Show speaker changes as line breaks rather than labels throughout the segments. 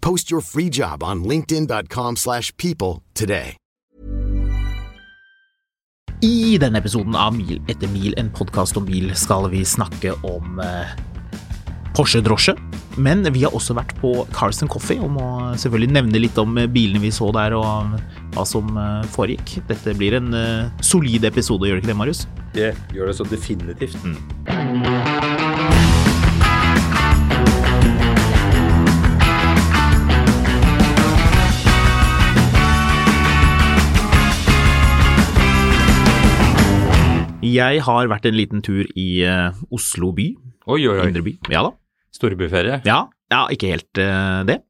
Post your free job on linkedin.com/people slash people today.
I denne episoden av Mil etter mil, en podkast om bil, skal vi snakke om eh, Porsche drosje. Men vi har også vært på Cars and Coffee og må selvfølgelig nevne litt om bilene vi så der og hva som eh, foregikk. Dette blir en eh, solid episode, gjør det ikke det, Marius?
Det gjør det så definitivt.
Jeg har vært en liten tur i uh, Oslo by.
Oi, oi, oi.
Indre by. Ja da.
Storbyferie.
Ja, ja ikke helt uh, det.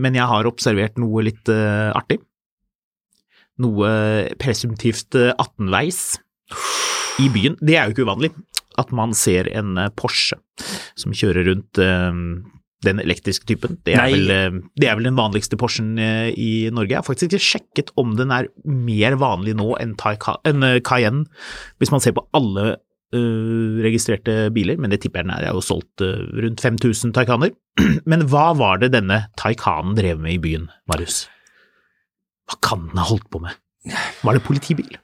Men jeg har observert noe litt uh, artig. Noe presumptivt uh, 18-veis i byen. Det er jo ikke uvanlig at man ser en Porsche som kjører rundt den elektriske typen. Det er, vel, eh, det er vel den vanligste Porschen eh, i Norge. Jeg har faktisk ikke sjekket om den er mer vanlig nå enn, eh, Cayenne, hvis man ser på alle uh, registrerte biler, men det tipper jeg den er. Det er jo solgt uh, rundt 5000 Taycaner. Men hva var det denne Taycanen drev med i byen, Marius? Hva kan den ha holdt på med? Var det politibil?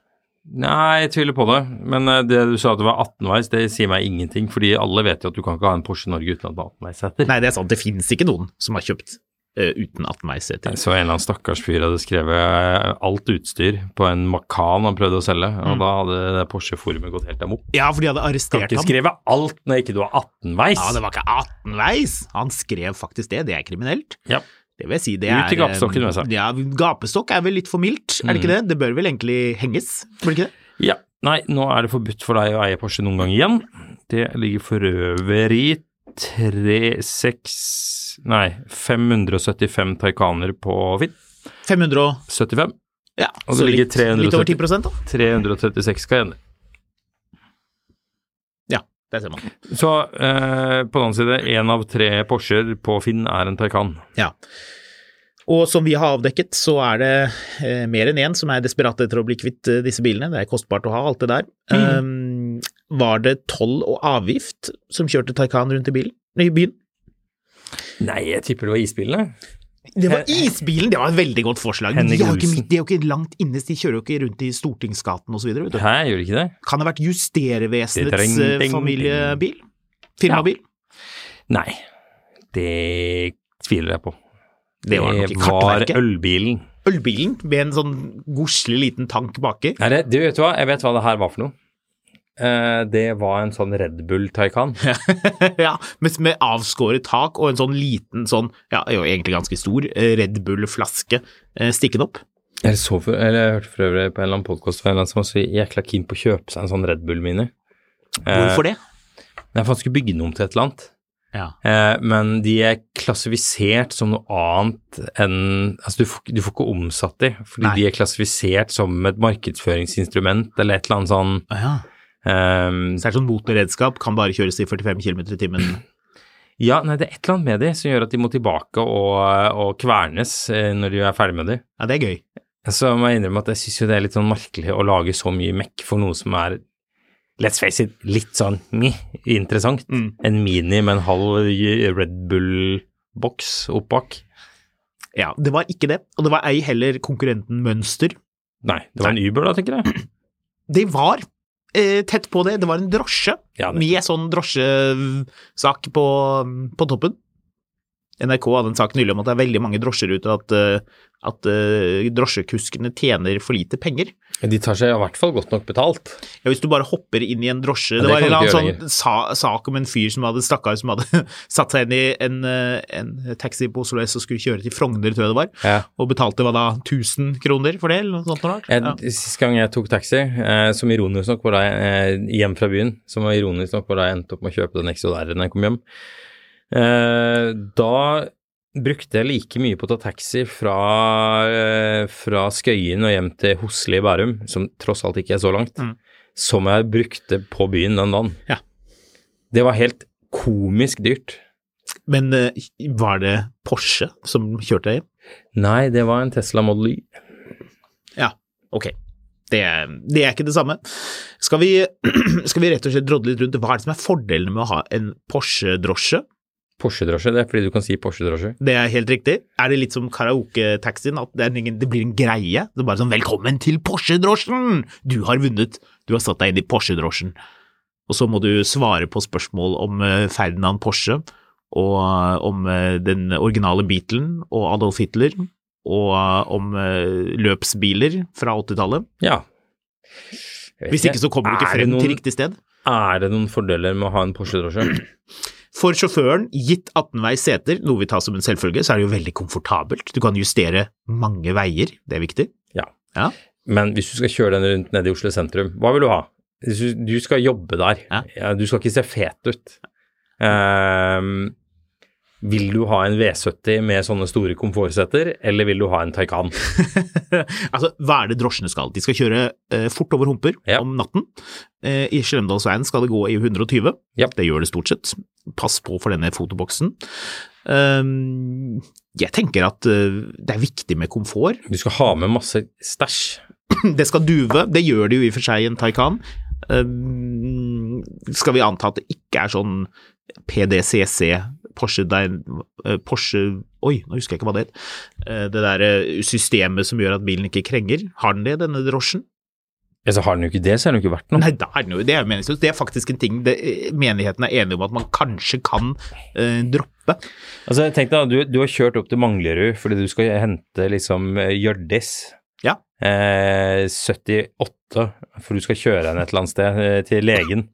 Nei, jeg tviler på det. Men eh, det du sa at det var 18-veis, det sier meg ingenting. Fordi alle vet jo at du kan ikke ha en Porsche Norge uten at det er 18-veisseter.
Nei, det er sant, det finnes ikke noen som har kjøpt uh, uten 18-veiseter.
Så en eller annen stakkars fyr hadde skrevet eh, alt utstyr på en Macan han prøvde å selge, og
Mm.
da hadde Porsche-forumet gått helt amok.
Ja, for de hadde arrestert ham.
Kan ikke
ham.
skrive alt når ikke du har 18-veis.
Ja, det var ikke 18-veis! Han skrev faktisk det, det er kriminelt.
Ja.
Det vil jeg si, det er Ut
i gapestokken med seg.
Ja, gapestokk er vel litt for mildt, er det ikke det? Det bør vel egentlig henges, bør det ikke det?
Ja. Nei, nå er det forbudt for deg å eie Porsche noen gang igjen. Det ligger for øvrig tre, seks Nei, 575 Taycaner på Finn. 575?
ja,
Og
så
det ligger
litt, litt over
370.
10 da.
336 Cayenne.
Det ser man.
Så eh, på den annen side, én av tre Porscher på Finn er en Taycan.
Ja. Og som vi har avdekket, så er det eh, mer enn én som er desperate etter å bli kvitt eh, disse bilene. Det er kostbart å ha alt det der. Um, var det toll og avgift som kjørte Taycan rundt i, bilen, i byen?
Nei, jeg tipper det var isbilene.
Det var isbilen! Det var et veldig godt forslag.
Henning Olsen.
de er jo ikke langt inne, de kjører jo ikke rundt i Stortingsgaten osv.
Hæ, gjør det ikke det?
Kan det ha vært Justervesenets eh, familiebil? Firmabil?
Nei, det tviler jeg på.
Det var i
var ølbilen.
Ølbilen med en sånn godslig liten tank baki.
Nei, det, du vet hva, jeg vet hva det her var for noe. Eh, det var en sånn Red Bull Taycan.
ja, med, med avskåret tak og en sånn liten sånn, ja, jo egentlig ganske stor, eh, Red Bull-flaske eh, stikkende opp.
Jeg, så for, eller jeg hørte for øvrig på en eller annen podkast fra en eller annen som var så jækla keen på å kjøpe seg en sånn Red Bull Mini.
Hvorfor det?
Nei, for han skulle bygge den om til et eller annet.
Ja.
Eh, men de er klassifisert som noe annet enn Altså, du får, du får ikke omsatt de, fordi
Nei.
de er klassifisert som et markedsføringsinstrument eller et eller annet sånn
ja.
Ehm,
Så det er sånn motorredskap, kan bare kjøres i 45 km i timen.
Ja, nei, det er et eller annet med de som gjør at de må tilbake og, og kvernes eh, når de er ferdig med de.
Ja, det er gøy.
Så må jeg innrømme at jeg syns jo det er litt sånn merkelig å lage så mye mekk for noe som er let's face it, litt sånn meh, interessant.
Mm.
En mini med en halv Red Bull-boks opp bak.
Ja, det var ikke det, og det var ei heller konkurrenten Mønster.
Nei, det var en Uber da, tenker jeg.
Det var tett på det, det var en drosje.
Ja,
med sånn drosjesak på, på toppen. NRK hadde en sak nylig om at det er veldig mange drosjer ute, at, eh, at eh, drosjekuskene tjener for lite penger.
De tar seg i hvert fall godt nok betalt.
Ja, hvis du bare hopper inn i en drosje
Ja,
Det
det
var en sånn sa, sak om en fyr som hadde stakkar som hadde satt seg inn i en, eh, en taxi på Oslo S og skulle kjøre til Frogner, tror jeg det var,
Ja.
og betalte hva da, 1000 kroner for det, eller noe sånt noe rart? Ja.
Sist gang jeg tok taxi, eh, som ironisk nok var da jeg eh, hjem fra byen, som var ironisk nok var da jeg endte opp med å kjøpe den XJR-en da jeg kom hjem, eh, da brukte jeg like mye på å ta taxi fra, eh, fra Skøyen og hjem til Hosli i Bærum, som tross alt ikke er så langt,
Mm.
som jeg brukte på byen den dagen.
Ja.
Det var helt komisk dyrt.
Men eh, var det Porsche som kjørte deg hjem?
Nei, det var en Tesla Model Y.
Ja, ok. Det, det er ikke det samme. Skal vi, skal vi rett og slett drodle litt rundt hva er det som er fordelene med å ha en Porsche-drosje?
Porsche-drosje, det er fordi du kan si Porsche-drosje.
Det er helt riktig. Er det litt som karaoke-taxien, at det, er ingen, det blir en greie? Det er bare sånn 'velkommen til Porsche-drosjen'! Du har vunnet, du har satt deg inn i Porsche-drosjen. Og så må du svare på spørsmål om eh, Ferdinand Porsche, og eh, om eh, den originale Beatlen og Adolf Hitler, og om løpsbiler fra 80-tallet.
Ja.
Hvis ikke så kommer du ikke frem
noen-
til riktig sted.
Er det noen fordeler med å ha en Porsche-drosje?
For sjåføren, gitt 18-veis seter, noe vi tar som en selvfølge, så er det jo veldig komfortabelt. Du kan justere mange veier, det er viktig.
Ja.
Ja.
Men hvis du skal kjøre den rundt nede i Oslo sentrum, hva vil du ha? Du, skal jobbe der,
Ja.
du skal ikke se fet ut. Ehm, vil du ha en V70 med sånne store komfortsetter, eller vil du ha en Taycan?
altså, hva er det drosjene skal? De skal kjøre eh, fort over humper
Ja.
om natten. Eh, I Slemdalsveien skal det gå i 120.
Ja.
Det gjør det stort sett. Pass på for denne fotoboksen. Um, jeg tenker at uh, det er viktig med komfort.
Du skal ha med masse stæsj.
Det skal duve, det gjør det jo i og for seg i en Taycan. Um, skal vi anta at det ikke er sånn PDCC, Porsche, eh, Porsche Oi, nå husker jeg ikke hva det het. Eh, Det der eh, systemet som gjør at bilen ikke krenger. Har den det, denne drosjen?
Ja, så har den jo ikke det, så er den jo ikke verdt noe.
Nei, da er den jo, det er meningsløst. Det er faktisk en ting det, menigheten er enig om at man kanskje kan eh, droppe.
Altså, tenk deg, du, du har kjørt opp til Manglerud fordi du skal hente liksom Hjørdis.
Ja.
Eh, 78, for du skal kjøre henne et eller annet sted til legen.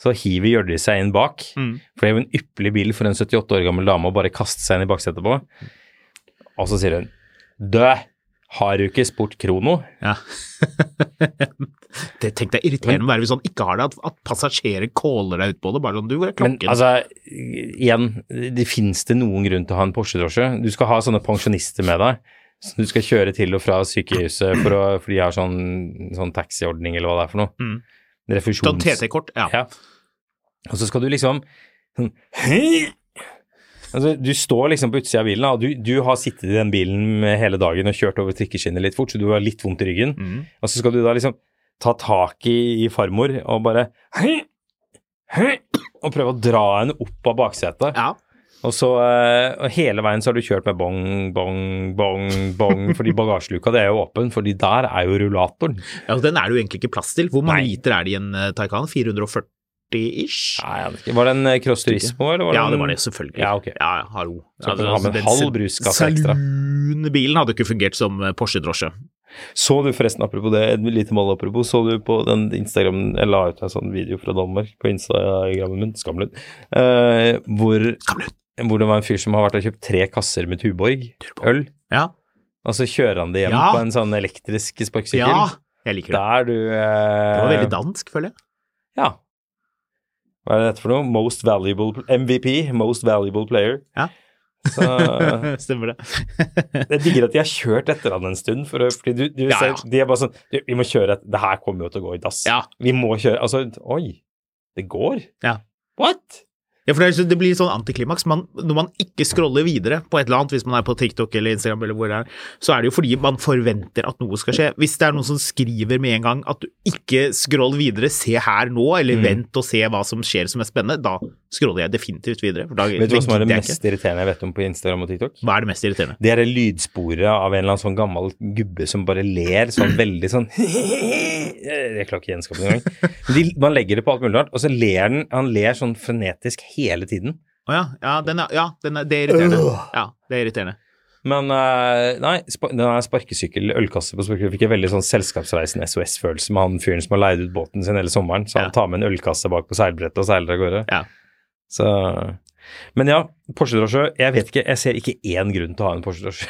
Så hiver Hjørdis seg inn bak.
Mm.
For det er jo en ypperlig bil for en 78 år gammel dame å bare kaste seg inn i baksetet på. Og så sier hun Dø, har du ikke spurt Krono?
Ja. det tenkte jeg irriterende å være hvis han ikke har det, at, at passasjerer caller deg ut på det. Bare sånn, du, hvor er
Men altså, igjen, det finnes det noen grunn til å ha en Porsche-drosje. Du skal ha sånne pensjonister med deg. som du skal kjøre til og fra sykehuset for, å, for de har sånn, sånn taxiordning eller hva det er for noe.
Mm.
Refusjons...
Sånn TT-kort, ja.
Ja. Og så skal du liksom sånn, altså, Du står liksom på utsida av bilen, og du, du, har sittet i den bilen hele dagen og kjørt over trikkeskinnet litt fort, så du har litt vondt i ryggen.
Mm.
Og så skal du da liksom ta tak i, i farmor og bare Og prøve å dra henne opp av baksetet.
Ja.
Og så eh, og hele veien så har du kjørt med bong, bong, bong, bong, fordi bagasjeluka det er jo åpen, fordi der er jo rullatoren.
Ja, Den er det jo egentlig ikke plass til. Hvor mange
Nei.
liter er det i en eh, Taycan?
440? 40-ish. Ja, var det en eh, Cross Turismo, eller?
ja,
det
var det, selvfølgelig.
Ja, okay.
ja, ja hallo.
Så altså, ha med en halv bruskasse ekstra.
Saloon-bilen hadde ikke fungert som eh, Porsche-drosje.
Så du forresten, apropos det, et lite mål apropos, så du på den Instagram Jeg la ut en sånn video fra Danmark på Instagrammen min, Skamlund, uh, hvor, hvor, det var en fyr som har vært og kjøpt tre kasser med Tuborg-øl.
Ja.
Og så kjører han det hjem
ja.
på en sånn elektrisk sparkesykkel.
Ja, jeg liker det.
Der du eh...
Det var veldig dansk, føler jeg.
Ja. Hva er dette for noe? Most valuable MVP, most valuable player.
Ja.
Så
Stemmer det.
jeg digger at de har kjørt etter han en stund, for, fordi du, du
Ja,
ser,
ja.
de er bare sånn Vi må kjøre et Det her kommer jo til å gå i dass.
Ja.
Vi må kjøre Altså, oi. Det går?
Ja.
What?
Ja, for det, det blir sånn antiklimaks. Man, når man ikke scroller videre på et eller annet, hvis man er på TikTok eller Instagram eller hvor det er, så er det jo fordi man forventer at noe skal skje. Hvis det er noen som skriver med en gang at du ikke scroll videre, se her nå, eller
Mm.
vent og se hva som skjer som er spennende, da scroller jeg definitivt videre. For da,
Vet du hva som er det mest irriterende jeg vet om på Instagram og TikTok?
Hva er det mest irriterende?
Det er det lydsporet av en eller annen sånn gammel gubbe som bare ler sånn veldig sånn Jeg klarer ikke gjenskapet gjenskape det engang. De- Man legger det på alt mulig rart, og så ler den, Han ler sånn frenetisk hele tiden.
Å ja. Ja, den er, ja den er, det er irriterende. Ja, det er irriterende.
Men eh, nei, den er sparkesykkel, ølkasse på sparkesykkel, fikk jeg veldig sånn selskapsreisen SOS-følelse med han fyren som har leid ut båten sin hele sommeren. Så han
Ja.
tar med en ølkasse bak på seilbrettet og seiler av gårde.
Ja.
Så Men ja, Porsche-drosje. Jeg vet ikke, jeg ser ikke én grunn til å ha en Porsche-drosje.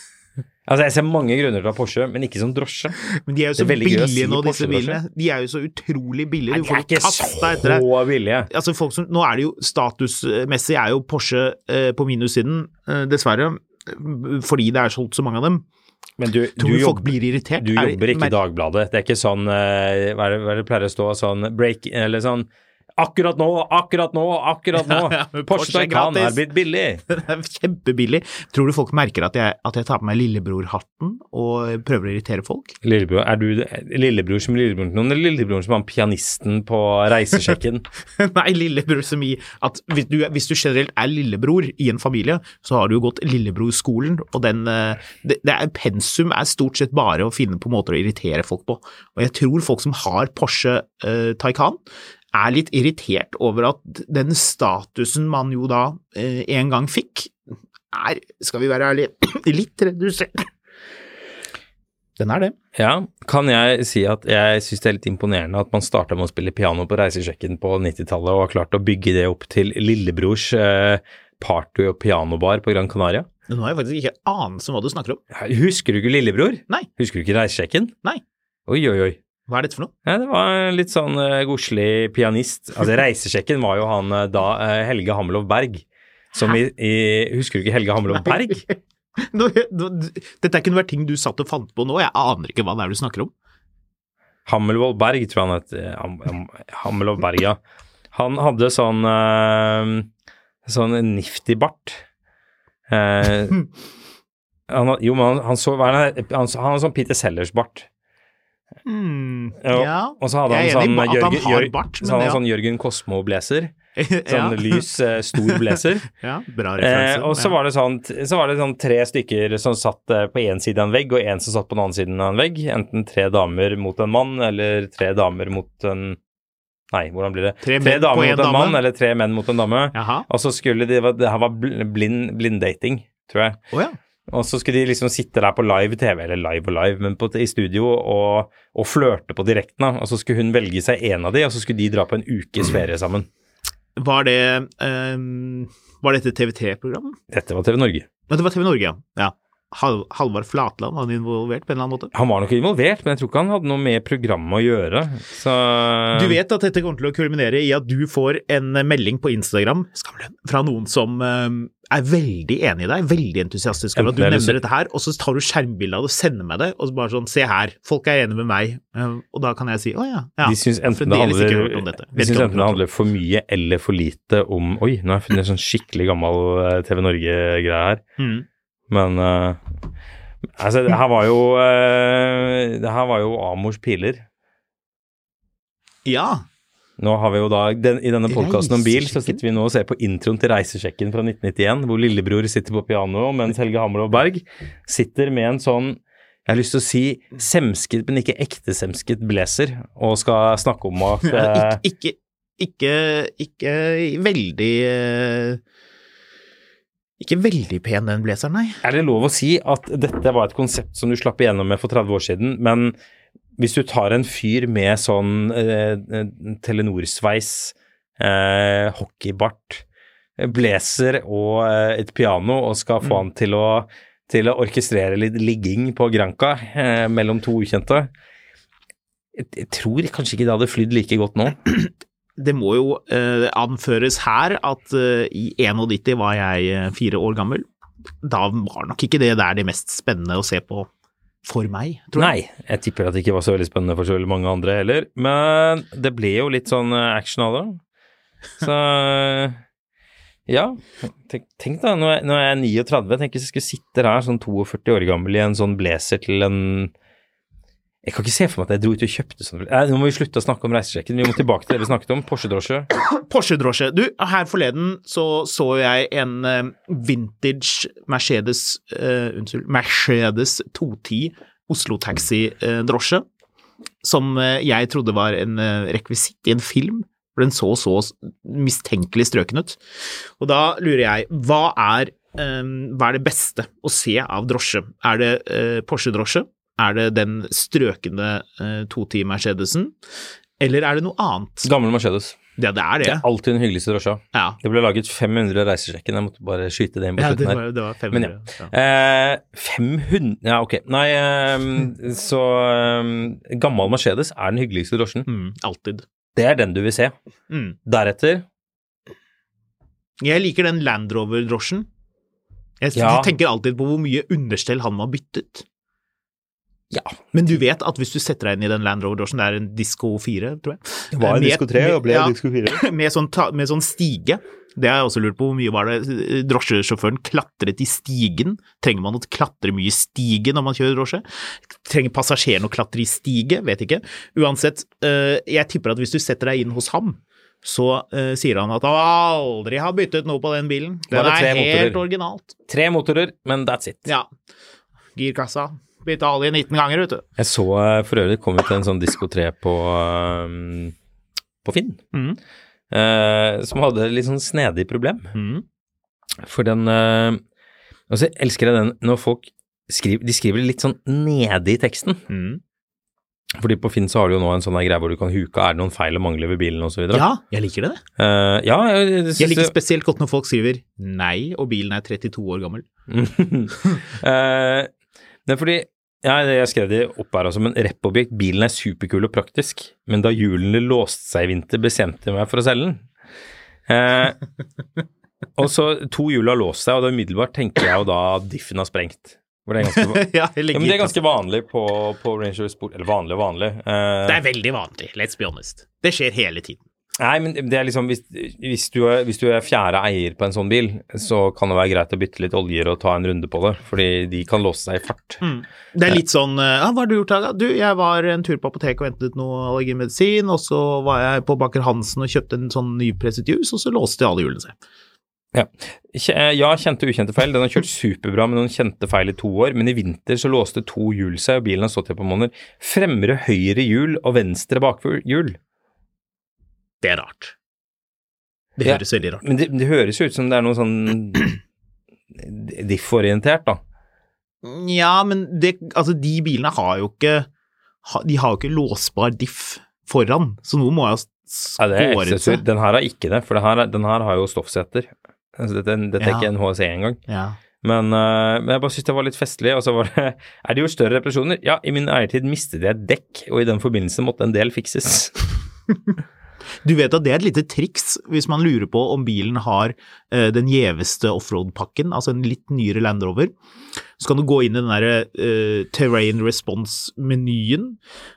altså, jeg ser mange grunner til å ha Porsche, men ikke som drosje.
Men de er jo så
er
billige
si
nå, disse bilene. De er jo så utrolig billige.
Nei, de er ikke så billige.
Altså folk som, nå er det jo statusmessig er jo Porsche eh, på minussiden, eh, dessverre, fordi det er solgt så mange av dem.
Men du,
Tror
du,
folk
jobber,
blir irritert?
du
Er-
jobber ikke i Dagbladet. Det er ikke sånn eh, Hva er det, hva er det pleier å stå? Sånn break Eller sånn Akkurat nå, akkurat nå, akkurat nå!
Ja, ja,
Porsche Taycan er blitt billig!
Det er kjempebillig. Tror du folk merker at jeg, at jeg tar på meg lillebrorhatten og prøver å irritere folk?
Lillebror, er du lillebror som lillebror til noen, eller lillebror som han pianisten på reisesjekken?
Nei, lillebror som i at hvis du, hvis du generelt er lillebror i en familie, så har du jo gått lillebrorskolen, og den eh, det, det er, Pensum er stort sett bare å finne på måter å irritere folk på. Og jeg tror folk som har Porsche eh, Taycan, er litt irritert over at den statusen man jo da eh, en gang fikk, er, skal vi være ærlige, litt redusert. Den er det.
Ja, kan jeg si at jeg syns det er litt imponerende at man starta med å spille piano på reisesjekken på 90-tallet og har klart å bygge det opp til lillebrors eh, party- og pianobar på Gran Canaria?
Nå har jeg faktisk ikke anelse om hva du snakker om.
Husker du ikke Lillebror?
Nei.
Husker du ikke Reisesjekken?
Nei.
Oi, oi, oi.
Hva er dette for noe?
Ja, det var en litt sånn uh, godslig pianist. Altså, Reisesjekken var jo han uh, da uh, Helge Hamelov Berg, Som i, i Husker du ikke Helge Hamelov Berg?
Nå, nå, dette ikke noe ting du satt og fant på nå, jeg aner ikke hva det er du snakker om.
Hammelvold Berg, tror jeg han het. Ham, Ham, Hammelov Berg, ja. Han hadde sånn sånn nifty bart. Han, jo, men han, han så det, han, han hadde sånn Peter Sellers-bart.
Mm,
Ja,
ja.
Og så hadde han sånn
at han
Jørgen,
har bart,
så hadde han
ja.
sånn Jørgen Kosmo-blazer.
ja.
Sånn lys, eh, stor blazer.
Ja, bra
Eh, og så
ja.
var det sånn, så var det sånn tre stykker som satt eh, på én side av en vegg, og én som satt på den andre siden av en vegg. Enten tre damer mot en mann, eller tre damer mot en Nei, hvordan blir det?
Tre tre
damer mot en
dame.
mann, eller tre menn mot en dame.
Jaha.
Og så skulle de Det her var blind, blind, dating, tror jeg.
Oh, ja.
Og så skulle de liksom sitte der på live TV, eller live og live, men på, i studio og, og flørte på direkten. Og så skulle hun velge seg en av de, og så skulle de dra på en ukes ferie sammen.
Var det um, Var dette TV3-program?
Dette var TV Norge.
Ja, det var TV Norge, ja. ja. Hal Halvard Flatland var han involvert på en eller annen måte?
Han var nok involvert, men jeg tror ikke han hadde noe med programmet å gjøre. Så
Du vet at dette kommer til å kulminere i at du får en melding på Instagram Skamlønn, fra noen som ehm, er veldig enig i deg, veldig entusiastisk over at du nevner dette her, og så tar du skjermbilde av det og sender meg det, og så bare sånn Se her, folk er enige med meg. Ehm, og da kan jeg si å ja, ja.
de syns enten, det handler, de syns enten det
det.
handler for mye eller for lite om Oi, nå har jeg funnet en sånn skikkelig gammel eh, TV Norge-greie her.
Mm.
Men uh, altså, det her var jo uh, Det her var jo Amors piler.
Ja.
Nå har vi jo da, den, I denne podkasten om bil så sitter vi nå og ser på introen til Reisesjekken fra 1991, hvor lillebror sitter på piano, mens Helge Hammerlov Berg sitter med en sånn jeg har lyst til å si semsket, men ikke ekte semsket blazer, og skal snakke om at ja,
ikke, ikke, ikke, ikke veldig eh, Ikke veldig pen, den blazeren, nei.
Er det lov å si at dette var et konsept som du slapp igjennom med for 30 år siden, men hvis du tar en fyr med sånn eh, Telenor-sveis, eh, hockeybart, eh, blazer og eh, et piano, og skal få han til å, til å orkestrere litt ligging på Granca eh, mellom to ukjente jeg, jeg tror kanskje ikke det hadde flydd like godt nå.
Det må jo eh, anføres her at eh, i 91 var jeg eh, fire år gammel. Da var nok ikke det der det mest spennende å se på for meg, tror jeg.
Nei, jeg tipper at det ikke var så veldig spennende for så veldig mange andre heller. Men det ble jo litt sånn eh, action av det. Så ja. Tenk, tenk da, nå er, jeg 39. Tenk hvis jeg skulle sitte her sånn 42 år gammel i en sånn blazer til en Jeg kan ikke se for meg at jeg dro ut og kjøpte sånn Nå må vi slutte å snakke om reisesjekken. Vi må tilbake til det vi snakket om. Porsche-drosje.
Porsche-drosje. Du, her forleden så så jeg en eh, vintage Mercedes uh, Unnskyld, Mercedes 210 Oslo Taxi-drosje. som eh, jeg trodde var en rekvisitt i en film For den så så mistenkelig strøken ut. Og da lurer jeg, hva er, eh, hva er det beste å se av drosje? Er det uh, Porsche-drosje? Er det den strøkende eh, toti Mercedesen? Eller er det noe annet?
Gammel Mercedes.
Ja, det er det.
Det er alltid den hyggeligste drosja.
Ja,
Det ble laget 500 reisesjekken, jeg måtte bare skyte det inn på
ja
slutten her.
var, det var
Men
500.
ja.
ja.
Eh, 500 Ja, ok. Nei, eh, så eh, Gammel Mercedes er den hyggeligste drosjen.
Mm, alltid.
Det er den du vil se.
Mm.
Deretter
Jeg liker den Land Rover-drosjen. Jeg tenker alltid på hvor mye understell han må ha byttet.
Ja.
Men du vet at hvis du setter deg inn i den Land Rover-drosjen, det er en Disco 4, tror jeg.
Det var en
Med-
Disco 3 og ble
ja,
en Disco 4.
Med sånn, ta, med sånn stige. Det har jeg også lurt på, hvor mye var det drosjesjåføren klatret i stigen? Trenger man å klatre mye i stigen når man kjører drosje? Trenger passasjeren å klatre i stige? Vet ikke. Uansett, eh, jeg tipper at hvis du setter deg inn hos ham, så uh, sier han at han aldri har byttet noe på den bilen. Den er helt
motorer.
originalt.
Tre motorer, men that's it.
Ja. Girkassa. Bytte olje 19 ganger, vet du.
Jeg så eh, for øvrig kom ut en sånn Disko 3 på, eh, på Finn,
mm.
eh, som hadde litt sånn snedig problem.
Mm.
For den eh, Altså, jeg elsker jeg den når folk skriver De skriver litt sånn nede i teksten.
Mm.
Fordi på Finn så har du jo nå en sånn greie hvor du kan huke er det noen feil og mangler ved bilen osv.
Ja, jeg liker det.
Uh, ja, jeg, jeg,
Jeg liker spesielt godt når folk skriver nei, og bilen er 32 år gammel.
Eh, det er fordi ja, jeg skrev det opp her også, men reppobjekt, bilen er superkul og praktisk, men da hjulene låste seg i vinter, bestemte jeg meg for å selge den. Eh, og så to hjul har låst seg, og da umiddelbart tenker jeg jo da at diffen har sprengt. Det er ganske,
ja,
ja, men det er ganske vanlig på, på Ranger Sport, eller vanlig og vanlig. Eh,
Det er veldig vanlig, let's be honest. Det skjer hele tiden.
Nei, men det er liksom hvis, hvis, du er, hvis du er fjerde eier på en sånn bil, så kan det være greit å bytte litt oljer og ta en runde på det, fordi de kan låse seg i fart.
Det er litt sånn ja, 'Hva har du gjort, Haga?' Du, jeg var en tur på apoteket og hentet noe allergimedisin, og så var jeg på Baker Hansen og kjøpte en sånn nypresset juice, og så låste alle hjulene seg.
Ja. Eh, ja, kjente og ukjente feil. Den har kjørt superbra med noen kjente feil i to år, men i vinter så låste to hjul seg, og bilen har stått i et par måneder. Fremre høyre hjul og venstre bakhjul.
Det er rart. Det
Ja.
høres veldig rart ut.
Men det, det høres jo ut som det er noe sånn diff-orientert, da.
Ja, men det, altså, de bilene har jo ikke De har jo ikke låsbar diff foran, så noe må jo
Ja,
skåret seg.
Den her har ikke det, for det her, er- den her har jo stoffsetter. Altså, dette, dette er ikke en HSE engang.
Ja.
Men, uh, men jeg bare syntes det var litt festlig. Og så var det Er det gjort større reparasjoner? Ja, i min eiertid mistet jeg et dekk, og i den forbindelse måtte en del fikses.
Du vet at det er et lite triks hvis man lurer på om bilen har eh, den gjeveste offroad-pakken, altså en litt nyere Land Rover. Så kan du gå inn i den der eh, terrain response-menyen,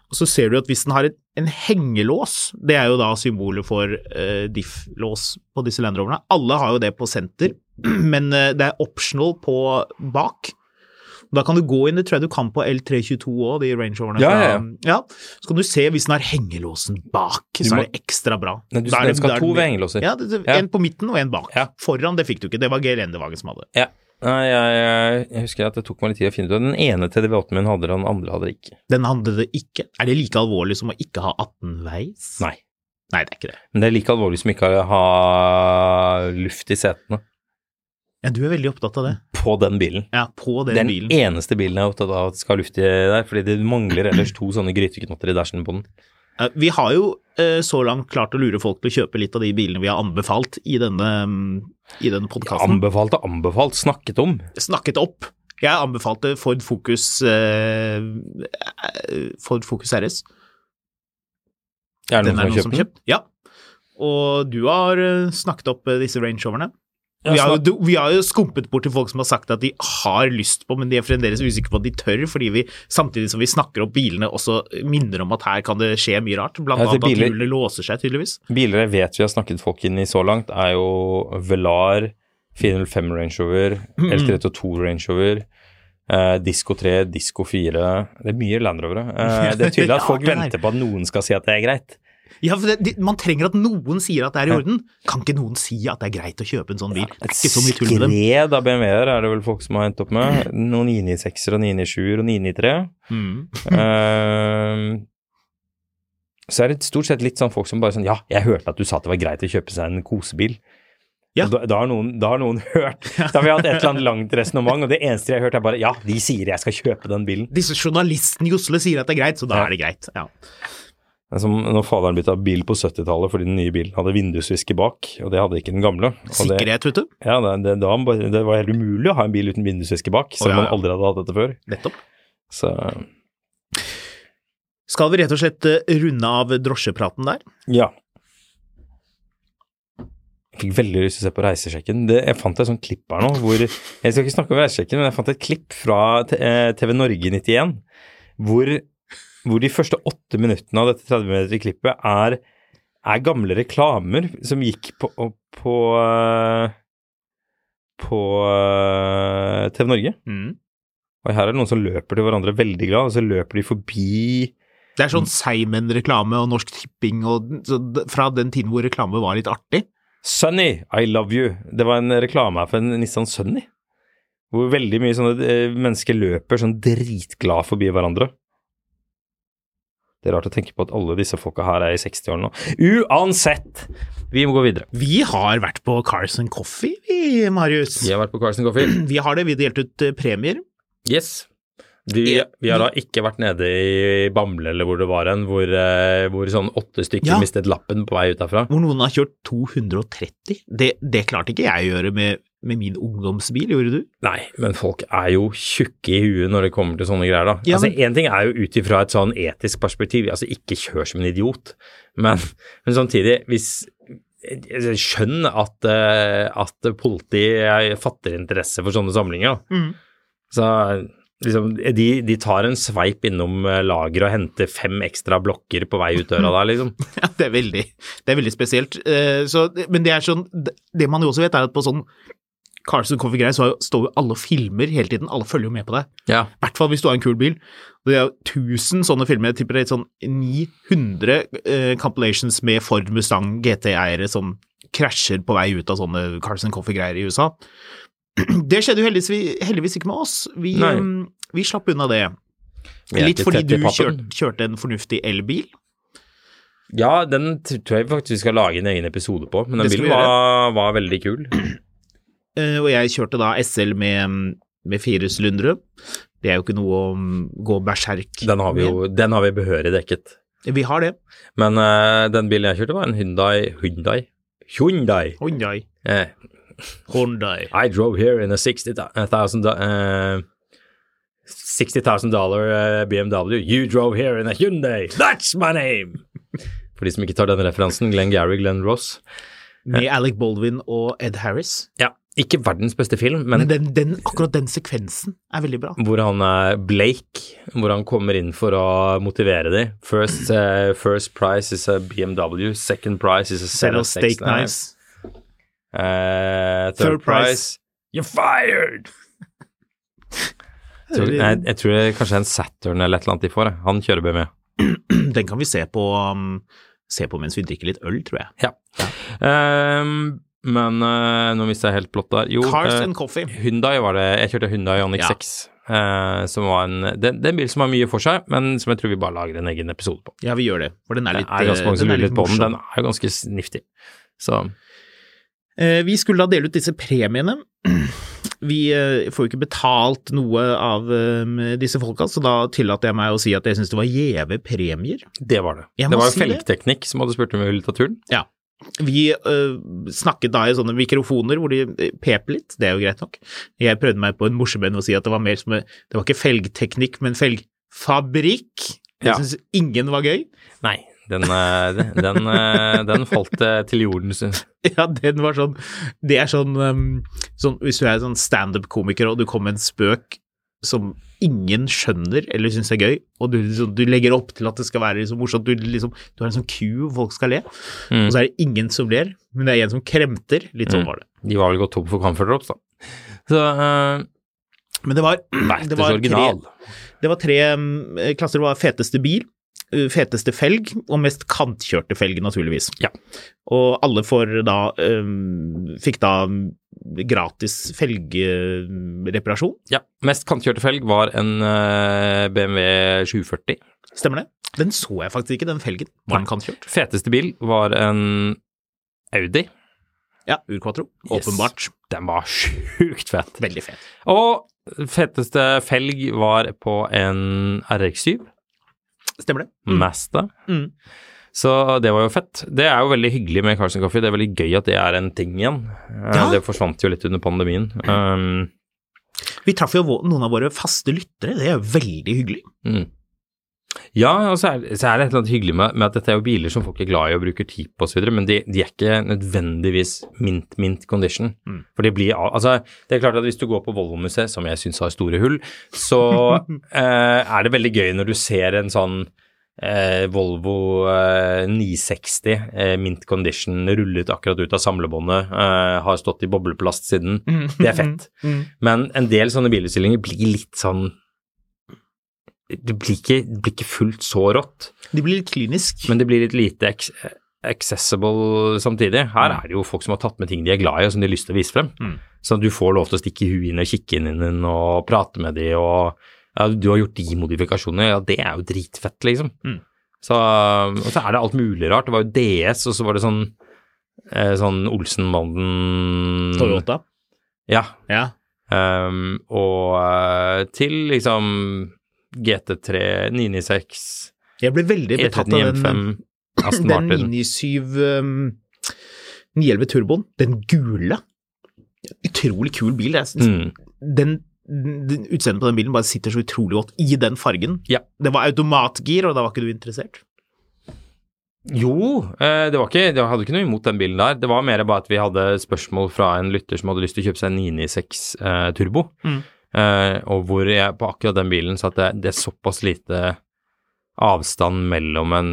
og så ser du at hvis den har et, en hengelås, det er jo da symbolet for eh, diff-lås på disse Land Roverne. Alle har jo det på senter, men eh, det er optional på bak. Da kan du gå inn, det tror jeg du kan på L322 òg, de Range Roverne.
Ja, ja,
ja. Så kan du se hvis den har hengelåsen bak, så
må-
er det ekstra bra.
Nei, du, skal
da
ha
er
to
ved
hengelåser.
Ja, det, en på midten og en bak. Foran, det fikk du ikke, det var gelendevagen som hadde.
Ja. Nei, jeg, jeg, jeg husker at det tok meg litt tid å finne ut av Den ene TDV8-en min hadde det, den andre hadde det ikke.
Den hadde det ikke. Er det like alvorlig som å ikke ha 18-veis?
Nei.
Nei, det er ikke det.
Men det er like alvorlig som ikke å ha luft i setene
Ja, du er veldig opptatt av det.
på den bilen.
Ja, på den
den
bilen.
den eneste bilen jeg er opptatt av at skal ha luft i der, fordi det mangler ellers to sånne gryteknotter i dashen på den.
Vi har jo eh, så langt klart å lure folk til å kjøpe litt av de bilene vi har anbefalt i denne, i denne podkasten.
Anbefalt og anbefalt, snakket om.
Snakket opp. Jeg anbefalte Ford Focus eh, Ford Focus RS.
Er det
Den
noen
er
som har
noen som
kjøpt den?
Ja. Og du har eh, snakket opp disse Range Roverne.
Ja,
Vi har, jo, vi har jo skumpet bort til folk som har sagt at de har lyst på, men de er fremdeles usikre på at de tør, fordi vi samtidig som vi snakker opp bilene, også minner om at her kan det skje mye rart. Blant
Ja,
annet
biler-
at hjulene låser seg, tydeligvis.
Biler jeg vet vi har snakket folk inn i så langt, er jo Velar, 405 Range Rover, L322 Range Rover, eh, Disco 3, Disco 4 Det er mye Land Rovere. Uh, det er tydelig at folk
er.
venter på at noen skal si at det er greit.
Ja, for det, de, Man trenger at noen sier at det er i orden. Kan ikke noen si at det er greit å kjøpe en sånn bil? Det er ikke så mye tull med dem.
skred av BMW-er er det vel folk som har endt opp med. Noen 996-er og 997-er og 993.
Mm.
uh, så er det stort sett litt sånn folk som bare sånn Ja, jeg hørte at du sa at det var greit å kjøpe seg en kosebil.
Ja.
Da, da, har noen, da har noen hørt Da har vi hatt et eller annet langt resonnement, og det eneste jeg har hørt, er bare Ja, de sier jeg skal kjøpe den bilen.
Disse journalistene i Oslo sier at det er greit, så da
Ja.
er det greit. Ja.
Det som når faderen bytta bil på 70-tallet fordi den nye bilen hadde vindusviske bak, og det hadde ikke den gamle. Og
Sikkerhet, vet du.
ja, det, det, da, var- det var helt umulig å ha en bil uten vindusviske bak, selv om man aldri hadde hatt dette før.
Nettopp.
Så
Skal vi rett og slett eh, runde av drosjepraten der?
ja. Jeg fikk veldig lyst til å se på Reisesjekken. Det, jeg fant et sånt klipp her nå hvor Jeg skal ikke snakke om Reisesjekken, men jeg fant et klipp fra T- eh, TV Norge 91 hvor, hvor de første åtte minuttene av dette 30 meter klippet er, er gamle reklamer som gikk på, på, eh, på eh, TV Norge. Og her er det noen som løper til hverandre veldig glad, og så løper de forbi
Det er sånn Seimen-reklame og Norsk Tipping og så fra den tiden hvor reklame var litt artig.
Sunny, I love you. Det var en reklame her for en Nissan Sunny. Hvor veldig mye sånne eh, mennesker løper sånn dritglad forbi hverandre. Det er rart å tenke på at alle disse folka her er i 60-årene nå. Uansett! Vi må gå videre.
Vi har vært på Carson Coffee, vi, Marius.
Vi har vært på Carson Coffee.
Vi har det. Vi har delt ut eh, premier.
Yes. Vi, vi har da ikke vært nede i Bamble eller hvor det var en, hvor, eh, hvor sånn åtte stykker
Ja.
mistet lappen på vei ut derfra.
Hvor noen har kjørt 230. Det, det klarte ikke jeg å gjøre med, med min ungdomsbil, gjorde du?
Nei, men folk er jo tjukke i huet når det kommer til sånne greier, da.
Ja,
altså, Én ting er jo ut ifra et sånn etisk perspektiv, altså ikke kjør som en idiot, men, men samtidig, hvis Skjønn skjønner at, eh, at politiet fatter interesse for sånne samlinger. da. Så liksom, de, de tar en sveip innom eh, lageret og henter fem ekstra blokker på vei ut døra der, liksom.
Ja, det er veldig, det er veldig spesielt. Eh, så, men det er sånn, det, det man jo også vet er at på sånn Carson Coffee-greier så er står jo alle filmer hele tiden, alle følger jo med på deg.
Ja.
I hvert fall hvis du har en kul bil. Det er jo 1000 sånne filmer, jeg tipper det er sånn 900 eh, compilations med Ford Mustang GT-eiere som krasjer på vei ut av sånne Carson Coffee-greier i USA. Det skjedde jo heldigvis, heldigvis ikke med oss. Vi, eh, vi slapp unna det. Litt fordi du kjørte, kjørte en fornuftig elbil.
Ja, den tror jeg faktisk vi skal lage en egen episode på, men den bilen var, var veldig kul.
Eh, og jeg kjørte da SL med, med fire sylindere. Det er jo ikke noe å mm, gå berserk
Den har vi jo den har vi behørig dekket.
Vi har det.
Men uh, den bilen jeg kjørte, var en Hyundai Hyundai? Hyundai.
Hyundai.
Eh,
Hyundai.
I drove here in a 60,000 uh, $60,000 dollar uh, BMW. You drove here in a Hyundai. That's my name! For de som ikke tar den referansen, Glenn Gary, Glenn Ross.
Med Alec Baldwin og Ed Harris.
Ja, ikke verdens beste film, men
Men den, den, akkurat den sekvensen er veldig bra.
hvor han er Blake, hvor han kommer inn for å motivere dem. First, uh, first prize is a BMW, second prize is a set of
steak
knives. Eh, third,
Third prize.
price, you're fired! Jeg tror, jeg, jeg tror det kanskje er en Saturn eller et eller annet de får. jeg. Han kjører BMW.
Den kan vi se på, um, se på mens vi drikker litt øl, tror jeg.
Ja. Ehm, men uh, nå mista jeg helt plott der. Jo,
Cars
eh,
and Coffee.
Hyundai var det. Jeg kjørte Hyundai Ioniq
Ja.
6. Uh, som var en, det, det er en bil som har mye for seg, men som jeg tror vi bare lager en egen episode på.
Ja, vi gjør det. For den er
Det
litt
er ganske mange som
den
lurer litt på den. Den er jo ganske sniftig. Så
Eh, Vi skulle da dele ut disse premiene. Vi eh, får jo ikke betalt noe av eh, disse folka, så da tillater jeg meg å si at jeg syns det var gjeve premier.
det var det.
Jeg
Det var jo. Felgteknikk som hadde spurt om vi ville ta turen.
Ja. Vi øh, snakket da i sånne mikrofoner hvor de øh, pep litt, det er jo greit nok. Jeg prøvde meg på en morsom en å si at det var mer som Det var ikke felgteknikk, men felgfabrikk. Jeg
Ja.
syns ingen var gøy.
Nei, den, eh, den, eh, den falt eh, til jorden. synes jeg.
Ja, den var sånn Det er sånn, øhm, sånn Hvis du er sånn standup-komiker og du kommer med en spøk som ingen skjønner eller syns er gøy, og du, liksom, du legger opp til at det skal være liksom morsomt, du, liksom, du har en sånn ku folk skal le,
Mm.
og så er det ingen som ler, men det er en som kremter. Litt sånn
Mm.
var det.
De var vel gått tom for comfort drops, da. Så uh,
Men det var, det var tre, det var tre klasser. Det var feteste bil, feteste felg og mest kantkjørte felg, naturligvis.
Ja.
Og alle får da um, fikk da gratis felgreparasjon.
Ja. Mest kantkjørte felg var en eh, BMW 740.
Stemmer det? Den så jeg faktisk ikke, den felgen. Var den kantkjørt?
Feteste bil var en Audi.
Ja, Urquatro.
Yes.
Åpenbart.
Den var sjukt fett.
Veldig fet.
Og feteste felg var på en RX7
Stemmer det? Mm.
Masta.
Mm.
Så det var jo fett. Det er jo veldig hyggelig med Carlsen Coffee. Det er veldig gøy at det er en ting igjen. Eh,
Ja.
Det forsvant jo litt under pandemien. Um,
Vi traff jo noen av våre faste lyttere, det er jo veldig hyggelig.
mm. Ja, og så er, så er det et eller annet hyggelig med, med at dette er jo biler som folk er glad i og bruker tid på osv., men de, de er ikke nødvendigvis mint, mint condition.
Mm.
For det blir Altså, det er klart at hvis du går på Volvo-museet, som jeg syns har store hull, så eh, er det veldig gøy når du ser en sånn eh, Volvo eh, 960 eh, mint condition rullet akkurat ut av samlebåndet, eh, har stått i bobleplast siden. Det er fett.
Mm.
Men en del sånne bilutstillinger blir litt sånn Det blir ikke, det blir ikke fullt så rått,
Det blir litt klinisk.
men det blir litt lite accessible samtidig. Her
Mm.
er det jo folk som har tatt med ting de er glad i, og som de har lyst til å vise frem.
Mm.
Så du får lov til å stikke huet inn og kikke inn i den og prate med de, og ja, du har gjort de modifikasjonene, ja, det er jo dritfett, liksom.
Mm.
Så, og så er det alt mulig rart. Det var jo DS, og så var det sånn eh, sånn Olsenbanden
Toyota.
Ja,
Ja.
Um, og eh, til liksom GT3, 996,
Jeg ble veldig
E
betatt av den, den 997 um, 911 Turboen. Den gule. Utrolig kul bil. Jeg synes
Mm.
den, den Utseendet på den bilen bare sitter så utrolig godt i den fargen.
Ja.
Det var automatgir, og da var ikke du interessert?
Jo, eh, det var ikke, jeg hadde ikke noe imot den bilen der. Det var mer bare at vi hadde spørsmål fra en lytter som hadde lyst til å kjøpe seg en 996 eh, Turbo.
Mm.
Eh, og hvor jeg på akkurat den bilen så at det, det er såpass lite avstand mellom en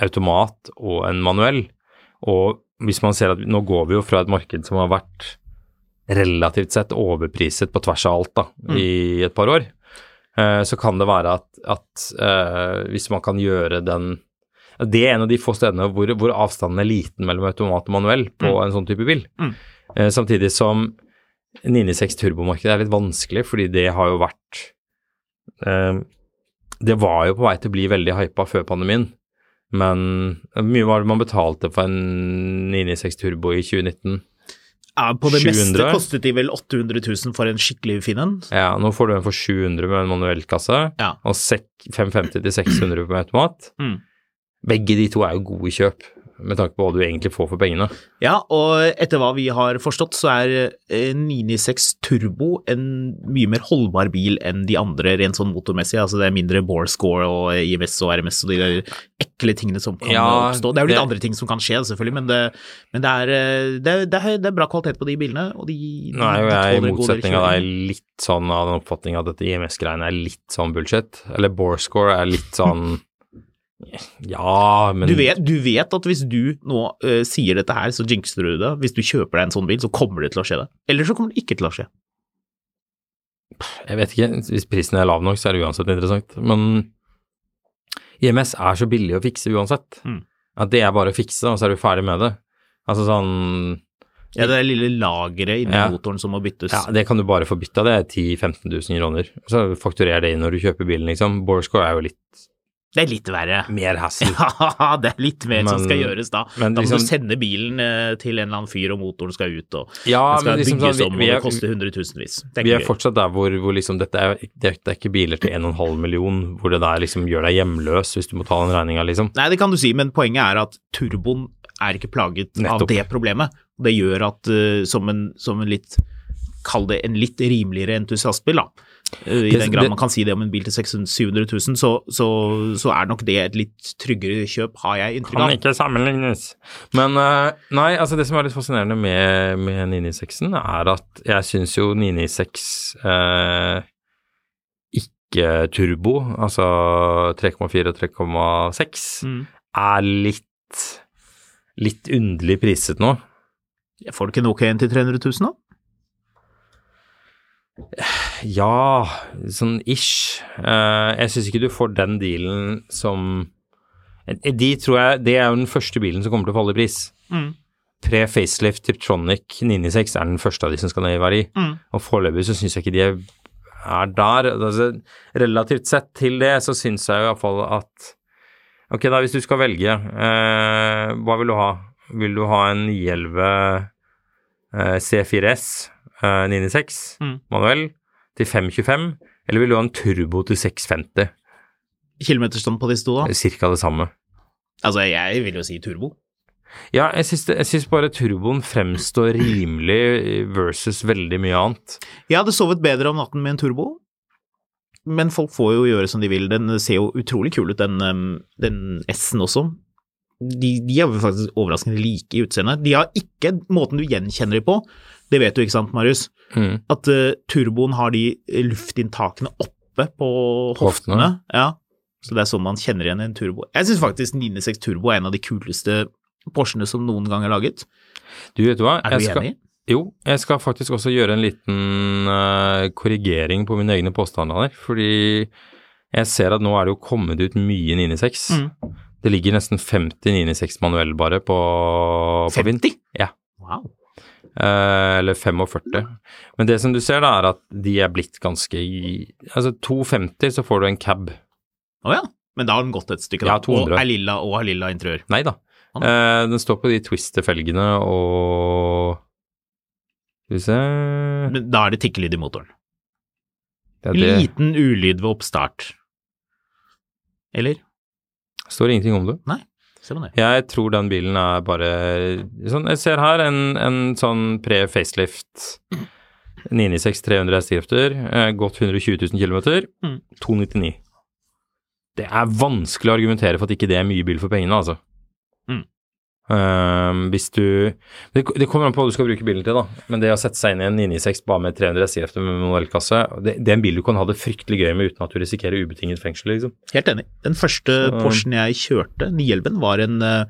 automat og en manuell. Og hvis man ser at nå går vi jo fra et marked som har vært relativt sett overpriset på tvers av alt da, i et par år, eh, så kan det være at, at eh, hvis man kan gjøre den Det er en av de få stedene hvor, hvor avstanden er liten mellom automat og manuell på en sånn type bil.
Mm.
Samtidig som 996 turbomarkedet er litt vanskelig, fordi det har jo vært eh, Det var jo på vei til å bli veldig hypa før pandemien, men hvor mye var det man betalte for en 996 turbo i 2019?
Ja, på det
700?
meste kostet de vel 800 000 for en skikkelig fin en.
Ja, nå får du en for 700 med en manuellkasse,
Ja.
og 550 til 600 med automat.
Mm.
Begge de to er jo gode kjøp, med tanke på hva du egentlig får for pengene.
Ja, og etter hva vi har forstått, så er eh, 996 Turbo en mye mer holdbar bil enn de andre rent sånn motormessig. Altså det er mindre bore score og IMS og RMS og de der ekle tingene som kan
Ja,
oppstå. Det er jo litt
det-
andre ting som kan skje, selvfølgelig, men, det, men det, er, eh, det, er, det, er, det er bra kvalitet på de bilene, og de,
er jo jeg
er i
motsetning av deg litt sånn av den oppfatning at dette IMS-greiene er litt sånn bullshit. Eller borescore er litt sånn Ja, men
Du vet, du vet at hvis du nå uh, sier dette her, så jinxer du det. Hvis du kjøper deg en sånn bil, så kommer det til å skje det. Eller så kommer det ikke til å skje.
Jeg vet ikke. Hvis prisen er lav nok, så er det uansett interessant. Men IMS er så billig å fikse uansett.
Mm.
At det er bare å fikse, og så er du ferdig med det. Altså sånn
Ja, det er lille lageret inni
Ja.
motoren som må byttes.
Ja, det kan du bare få bytta, det er 10 000-15 000 kroner. Så fakturer det inn når du kjøper bilen, liksom. Borescore er jo litt
Det er litt verre.
mer hassle.
Ja, det er litt mer som skal gjøres da.
men
da må
liksom-
du sende bilen eh, til en eller annen fyr, og motoren skal ut, og
Ja,
den skal
men liksom
bygges
sånn,
om,
vi,
og det koster
er,
hundretusenvis. Er
vi er fortsatt der hvor, hvor liksom dette er, det er ikke biler til 1,5 million, hvor det der liksom gjør deg hjemløs hvis du må ta den regninga, liksom.
Nei, det kan du si, men poenget er at turboen er ikke plaget av det problemet. Det gjør at uh, som, en, som en litt Kall det en litt rimeligere entusiastbil, da. I den grad man kan si det om en bil til 600 700 000, så, så, så er nok det et litt tryggere kjøp, har jeg inntrykk
Kan ikke sammenlignes. Men eh, nei, altså det som er litt fascinerende med, med 996-en, er at jeg syns jo 996 eh, ikke turbo, altså 3,4 og 3,6,
Mm.
er litt litt underlig priset nå.
Får du ikke nok en til 300 000, da?
Ja, sånn ish. Eh, jeg syns ikke du får den dealen som De tror jeg Det er jo den første bilen som kommer til å falle i pris.
Mm.
Pre-facelift Tiptronic 996 er den første av de som skal ned i verdi.
Mm.
Og foreløpig så syns jeg ikke de er, er der. Altså, relativt sett til det så syns jeg i hvert fall at Ok, da hvis du skal velge, eh, hva vil du ha? Vil du ha en 911 eh, C4S eh, 996
Mm.
manuell til 525, eller vil du ha en turbo til 650?
Kilometerstand på disse to, da?
Cirka det samme.
Altså, jeg vil jo si turbo.
Ja, jeg syns, jeg syns bare turboen fremstår rimelig versus veldig mye annet.
Jeg hadde sovet bedre om natten med en turbo, men folk får jo gjøre som de vil. Den ser jo utrolig kul ut, den, um, den S-en også. De, de er jo faktisk overraskende like i utseendet. De har ikke måten du gjenkjenner dem på, det vet du ikke sant, Marius?
Mm.
At uh, turboen har de luftinntakene oppe på
hoftene.
hoftene. Ja. Så det er sånn man kjenner igjen en turbo. Jeg syns faktisk 996 Turbo er en av de kuleste Porschene som noen gang er laget.
Du, vet du hva?
Er du
Jeg skal-
enig?
Jo, jeg skal faktisk også gjøre en liten uh, korrigering på mine egne påstander der. Fordi jeg ser at nå er det jo kommet ut mye 996.
Mm.
Det ligger nesten 50 996 manuell bare på, på Vind.
50?
Ja.
Wow.
Eh, eller 45. Men det som du ser da, er at de er blitt ganske Altså 250 så får du en cab.
Å ja. Men da har den gått et stykke, da.
Ja, 200.
Og er lilla og har lilla interiør.
Nei da. Eh, den står på de twister-felgene og Skal vi se
Men da er det tikkelyd i motoren.
det, det.
Liten ulyd ved oppstart. Eller?
står ingenting om det.
Nei, det.
Jeg tror den bilen er bare sånn, Jeg ser her en, en sånn pre-facelift 996 300 hestekrefter, eh, gått 120 000 km,
Mm.
299. Det er vanskelig å argumentere for at ikke det er mye bil for pengene, altså.
Mm.
Ehm, hvis du det, det kommer an på hva du skal bruke bilen til, da. Men det å sette seg inn i en 996 bare med 300 hestekrefter med manuellkasse, det, det er en bil du kan ha det fryktelig gøy med uten at du risikerer ubetinget fengsel, liksom.
Helt enig. Den første
Så-
Porschen jeg kjørte, 911, var en uh,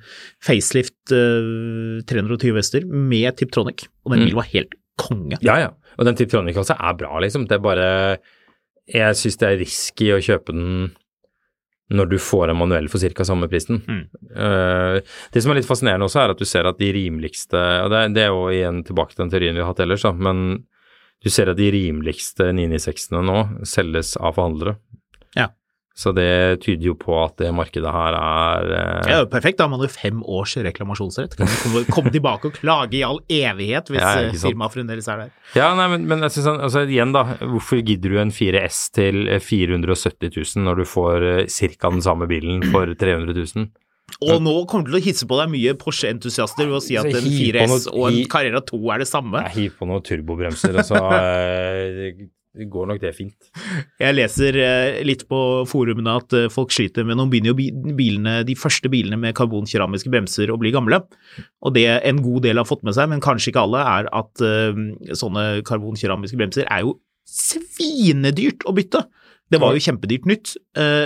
facelift uh, 320 hester med Tiptronic, og den
Mm.
bilen var helt konge.
Ja, ja. Og den Tiptronic altså er bra, liksom. Det er bare Jeg syns det er risky å kjøpe den når du får en manuell for ca. samme prisen.
Mm.
Uh, det som er litt fascinerende også, er at du ser at de rimeligste Og det, det er jo igjen tilbake til den teorien vi har hatt ellers, da, men du ser at de rimeligste 996-ene nå selges av forhandlere.
Ja.
Så det tyder jo på at det markedet her er eh,
Det er jo perfekt, da har man jo fem års reklamasjonsrett. Kan komme, komme tilbake og klage i all evighet hvis
Ja,
eh, firmaet fremdeles er der.
Ja, nei, men, men jeg synes, altså, igjen da, hvorfor gidder du en 4S til eh, 470 000 når du får eh, ca. den samme bilen for 300 000?
Og nå kommer du til å hisse på deg mye Porsche-entusiaster ved å si at en 4S
noe-
og en Carrera 2 er det samme.
Hiver på noen turbobremser, og så eh, det går nok det fint.
Jeg leser eh, litt på forumene at eh, folk sliter med Nå begynner jo bilene, de første bilene med karbonkeramiske bremser å bli gamle. Og det en god del har fått med seg, men kanskje ikke alle, er at eh, sånne karbonkeramiske bremser er jo svinedyrt å bytte. Det var jo kjempedyrt nytt,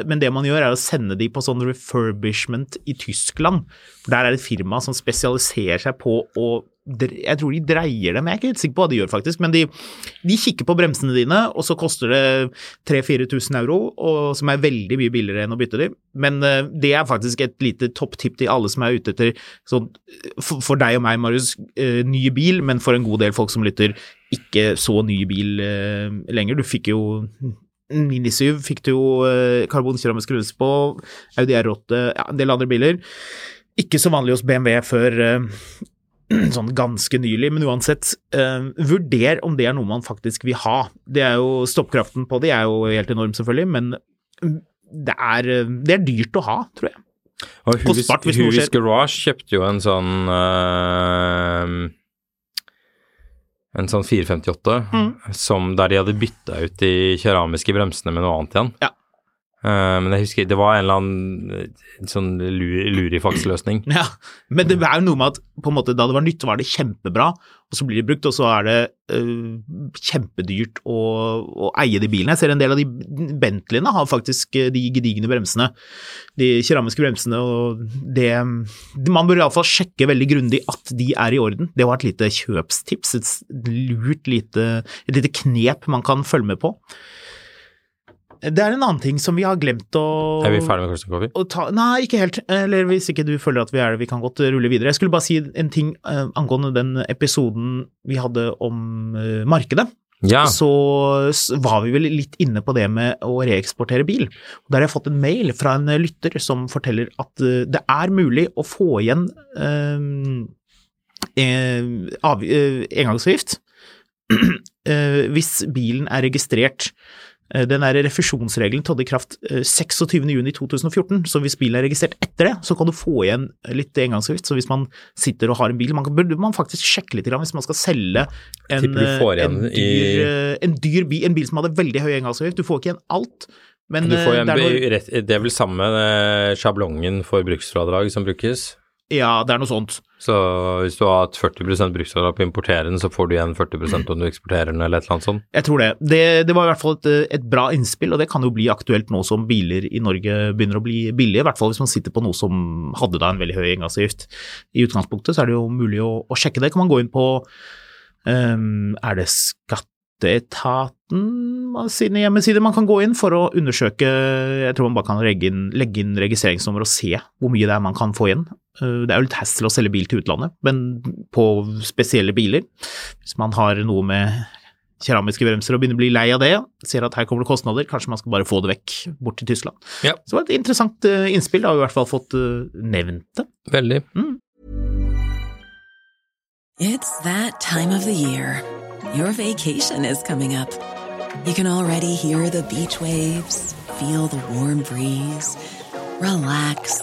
men det man gjør er å sende de på sånn refurbishment i Tyskland. Der er det et firma som spesialiserer seg på å Jeg tror de dreier dem, jeg er ikke helt sikker på hva de gjør faktisk, men de, de kikker på bremsene dine, og så koster det 3000-4000 euro, og, som er veldig mye billigere enn å bytte de. Men uh, det er faktisk et lite topptipp til alle som er ute etter sånn For, for deg og meg, Marius, uh, ny bil, men for en god del folk som lytter, ikke så ny bil uh, lenger. Du fikk jo Mini 7 fikk du jo uh, karbonkeramisk grunns på, Audi R8, ja, en del andre biler. Ikke så vanlig hos BMW før sånn ganske nylig, men uansett, eh, vurder om det er noe man faktisk vil ha. Det er jo, Stoppkraften på det er jo helt enorm, selvfølgelig, men det er, eh, det er dyrt å ha, tror jeg.
Og Huvis,
Kostbart hvis
Huvis. Garage kjøpte jo en sånn øh, En sånn 458
Mm.
som der de hadde bytta ut de keramiske bremsene med noe annet igjen.
Ja.
Eh, men jeg husker det var en eller annen eh, sånn lu- lurifaks-løsning.
Ja, men det er jo noe med at på en måte da det var nytt, var det kjempebra, og så blir det brukt, og så er det øh, kjempedyrt å, å eie de bilene. Jeg ser en del av de Bentleyene har faktisk de gedigne bremsene, de keramiske bremsene, og det Man bør iallfall sjekke veldig grundig at de er i orden. Det var et lite kjøpstips, et lurt lite, et lite knep man kan følge med på. Det er en annen ting som vi har glemt å
Er vi ferdig med Carsten Coffee?
ta, nei, ikke helt. Eller hvis ikke du føler at vi er det, vi kan godt rulle videre. Jeg skulle bare si en ting uh, angående den episoden vi hadde om uh, markedet.
Ja.
så så var vi vel litt inne på det med å reeksportere bil. Og Der har jeg fått en mail fra en lytter som forteller at uh, det er mulig å få igjen av, engangsavgift hvis bilen er registrert. Eh, Den der refusjonsregelen trådte i kraft eh, 26.6.2014, så hvis bilen er registrert etter det, så kan du få igjen litt engangsavgift. Så hvis man sitter og har en bil, man kan, burde man faktisk sjekke litt hvis man skal selge en, eh, en, dyr, eh, en dyr bil, en bil som hadde veldig høy engangsavgift. Du får ikke igjen alt, men
Du får igjen,
det, er noe,
det er vel samme eh, sjablongen for bruksfradrag som brukes.
ja, det er noe sånt.
Så hvis du har hatt 40% bruksfradrag på å importere den, så får du igjen 40% om du eksporterer den, eller et eller annet sånt.
Jeg tror det. det. Det var i hvert fall et, et bra innspill, og det kan jo bli aktuelt nå som biler i Norge begynner å bli billige. I hvert fall hvis man sitter på noe som hadde da en veldig høy engangsavgift. I utgangspunktet så er det jo mulig å, å sjekke det. Kan man gå inn på um, Er det Skatteetaten sine hjemmesider man kan gå inn for å undersøke Jeg tror man bare kan legge inn, legge inn registreringsnummer og se hvor mye det er man kan få igjen. Eh, Det er jo litt hassle å selge bil til utlandet, men på spesielle biler, hvis man har noe med keramiske bremser og begynner å bli lei av det, ser at her kommer det kostnader, kanskje man skal bare få det vekk bort til Tyskland.
Ja.
Så det var et interessant eh, innspill, da har vi i hvert fall fått eh, nevnt det.
Veldig.
It's that time of the year. Your vacation is coming up. You can already hear the beach waves, feel the warm breeze, relax,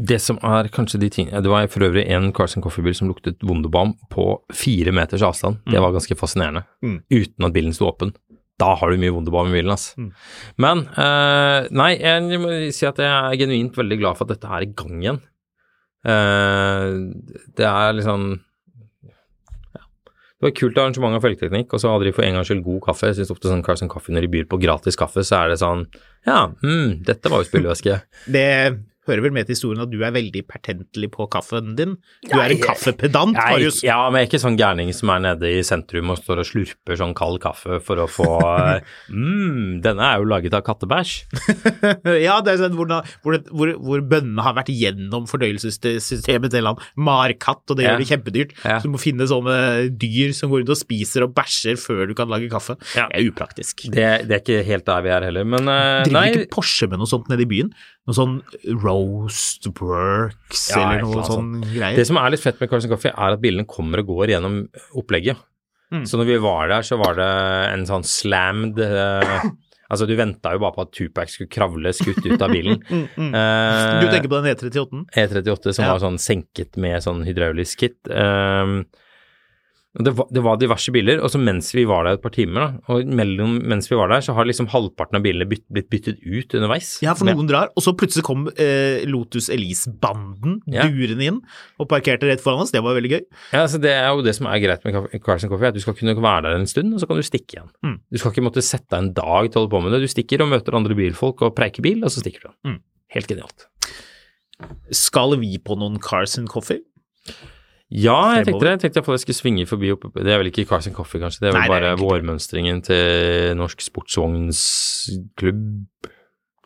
Det som er kanskje de tingene Det var for øvrig en Carson Coffee-bil som luktet Wunderbaum på fire meters avstand. Det var ganske fascinerende.
Mm.
Uten at bilen sto åpen. Da har du mye Wunderbaum i bilen, ass.
Mm.
Men eh, Nei, jeg må si at jeg er genuint veldig glad for at dette er i gang igjen. Eh, det er liksom. Det var et kult arrangement av felgteknikk, og så hadde de for en gangs skyld god kaffe. Jeg syns ofte sånn Carson Coffee når de byr på gratis kaffe, så er det sånn Ja, mm, dette var jo spylevæske.
det hører vel med til historien at du er veldig pertentlig på kaffen din. Du er en kaffepedant, Marius.
ja, men jeg er ikke sånn gærning som er nede i sentrum og står og slurper sånn kald kaffe for å få mm, denne er jo laget av kattebæsj.
ja, det er sånn hvor, hvor, hvor, hvor bønnene har vært gjennom fordøyelsessystemet til en markatt, og det
Ja.
gjør det kjempedyrt.
Ja.
Så du må finne sånne dyr som går rundt og spiser og bæsjer før du kan lage kaffe.
Ja.
Det er upraktisk.
Det, det er ikke helt der vi er heller, men uh,
Driver
nei.
ikke Porsche med noe sånt nede i byen? Noe sånn roast works
Ja,
eller noe sånn greier?
Det som er litt fett med Carson Coffee, er at bilene kommer og går gjennom opplegget.
Mm.
Så når vi var der, så var det en sånn slammed uh, Altså, du venta jo bare på at Tupac skulle kravle skutt ut av bilen.
Mm, mm.
Uh,
Du tenker på den E38-en?
E38 som
Ja.
var sånn senket med sånn hydraulisk kit. Og det, var, det var diverse biler, og så mens vi var der et par timer, da, og mellom, mens vi var der, så har liksom halvparten av bilene bytt, blitt byttet ut underveis.
Ja, for noen drar, og så plutselig kom eh, Lotus Elise-banden
Ja.
durende inn og parkerte rett foran oss. Det var veldig gøy.
Ja, altså Det er jo det som er greit med Ca- Carson Coffee, at du skal kunne være der en stund, og så kan du stikke igjen.
Mm.
Du skal ikke måtte sette deg en dag til å holde på med det. Du stikker og møter andre bilfolk og preiker bil, og så stikker du.
Mm.
Helt genialt.
Skal vi på noen Carson Coffee?
Ja, jeg tenkte det. Jeg tenkte iallfall jeg skulle svinge forbi oppe Det er vel ikke Carson Coffee, kanskje. Det er vel
Nei, det er
bare vårmønstringen til Norsk Sportsvognsklubb.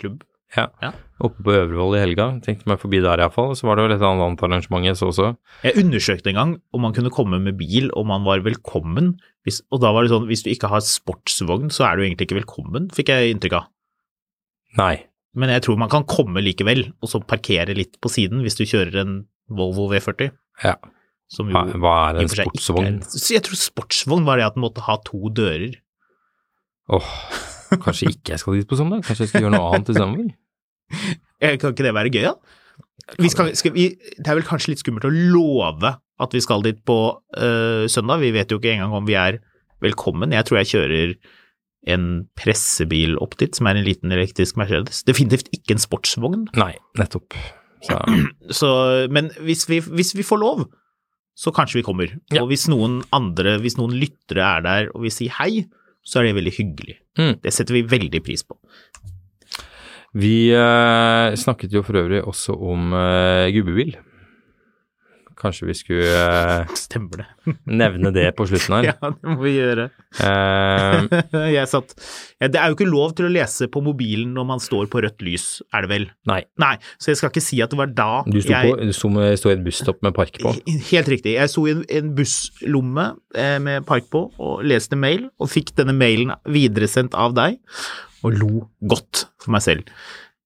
Klubb?
Ja.
Ja.
Oppe på Øvrevoll i helga. Tenkte meg forbi der iallfall. Så var det vel et annet arrangement jeg så også.
Jeg undersøkte en gang om man kunne komme med bil, om man var velkommen. Hvis, og da var det sånn, hvis du ikke har sportsvogn, så er du egentlig ikke velkommen, fikk jeg inntrykk av.
Nei.
Men jeg tror man kan komme likevel, og så parkere litt på siden hvis du kjører en Volvo V40.
Ja.
Som
Hva, hva er en sportsvogn?
er- jeg tror sportsvogn var det at den måtte ha to dører.
Åh, kanskje ikke jeg skal dit på søndag? Kanskje jeg skal gjøre noe annet i
sommer? Kan ikke det være gøy, da? Vi skal, skal vi, det er vel kanskje litt skummelt å love at vi skal dit på øh, søndag. Vi vet jo ikke engang om vi er velkommen. Jeg tror jeg kjører en pressebil opp dit, som er en liten elektrisk Mercedes. Definitivt ikke en sportsvogn.
Nei, nettopp. Så,
Så, men hvis vi, hvis vi får lov, så kanskje vi kommer.
Ja.
Og hvis noen andre, hvis noen lyttere er der og vil si hei, så er det veldig hyggelig.
Mm.
Det setter vi veldig pris på.
vi eh, snakket jo for øvrig også om eh, gubbebil. Kanskje vi skulle eh,
Stemmer det.
nevne det på slutten her.
Ja, det må vi gjøre.
Eh,
jeg satt ja, Det er jo ikke lov til å lese på mobilen når man står på rødt lys, er det vel?
nei,
Nei, så jeg skal ikke si at det var da
du sto,
jeg
på, du sto, med, sto i et busstopp med park på.
Helt riktig. Jeg sto i en, en busslomme eh, med park på og leste mail, og fikk denne mailen videresendt av deg, og lo godt for meg selv.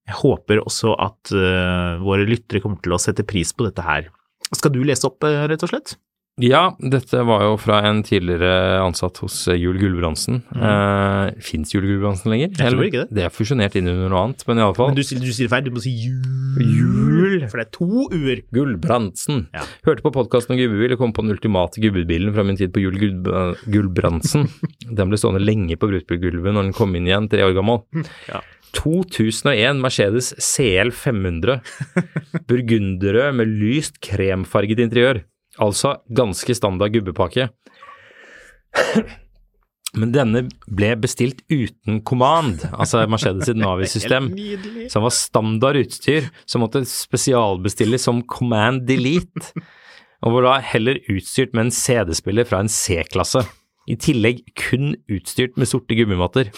Jeg håper også at eh, våre lyttere kommer til å sette pris på dette her. Skal du lese opp, eh, rett og slett?
Ja, dette var jo fra en tidligere ansatt hos eh, Jul Gulbrandsen. Uh, Fins Jul Gulbrandsen lenger?
Mm. Jeg tror ikke det.
Det er fusjonert inn under noe annet, men iallfall.
Men du, du sier feil, du må si jul.
Jul.
For det er to u-er.
Gulbrandsen.
Ja.
Hørte på podkasten om gubbebil og kom på den ultimate gubbebilen fra min tid på Jul Gulb- Gulbrandsen. den ble stående lenge på bruktbilgulvet når den kom inn igjen, tre år gammel.
Ja.
2001 Mercedes CL 500. Burgunderrød med lyst kremfarget interiør. Altså ganske standard gubbepakke. Men denne ble bestilt uten command, altså Mercedes sitt Navi-system. Som var standard utstyr, som måtte spesialbestilles som Command Delete. Og var da heller utstyrt med en CD-spiller fra en C-klasse. I tillegg kun utstyrt med sorte gummimatter.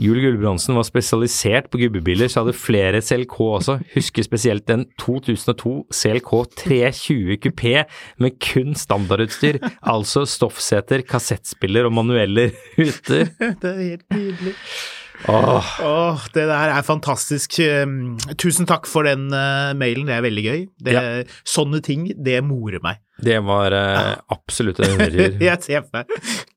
Jul Gulbrandsen var spesialisert på gubbebiler, så hadde flere CLK også. Husker spesielt den 2002 CLK 320 kupé med kun standardutstyr, altså stoffseter, kassettspiller og manuelle ruter.
Det er helt nydelig.
Åh,
Åh, det der er fantastisk. Um, Tusen takk for den uh, mailen, det er veldig gøy. Det, Sånne ting, det morer meg.
det var uh, absolutt en hører.
Jeg ser for meg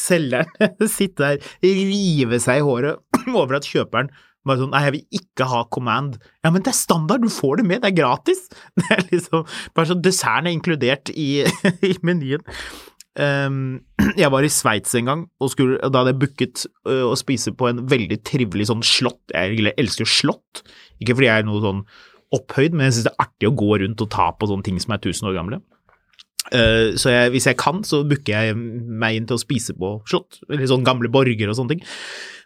selgeren sitte der, rive seg i håret over at kjøperen bare sånn Nei, jeg vil ikke ha command. Ja, men det er standard, du får det med, det er gratis. Det er liksom Bare sånn desserten er inkludert i, i menyen. Um, jeg var i Sveits en gang, og, skulle, og da hadde jeg booket uh, å spise på en veldig trivelig sånn slott. Jeg elsker slott, ikke fordi jeg er noe sånn opphøyd, men jeg synes det er artig å gå rundt og ta på sånne ting som er tusen år gamle. Eh, så jeg, hvis jeg kan, så booker jeg meg inn til å spise på slott, eller sånn gamle borger og sånne ting.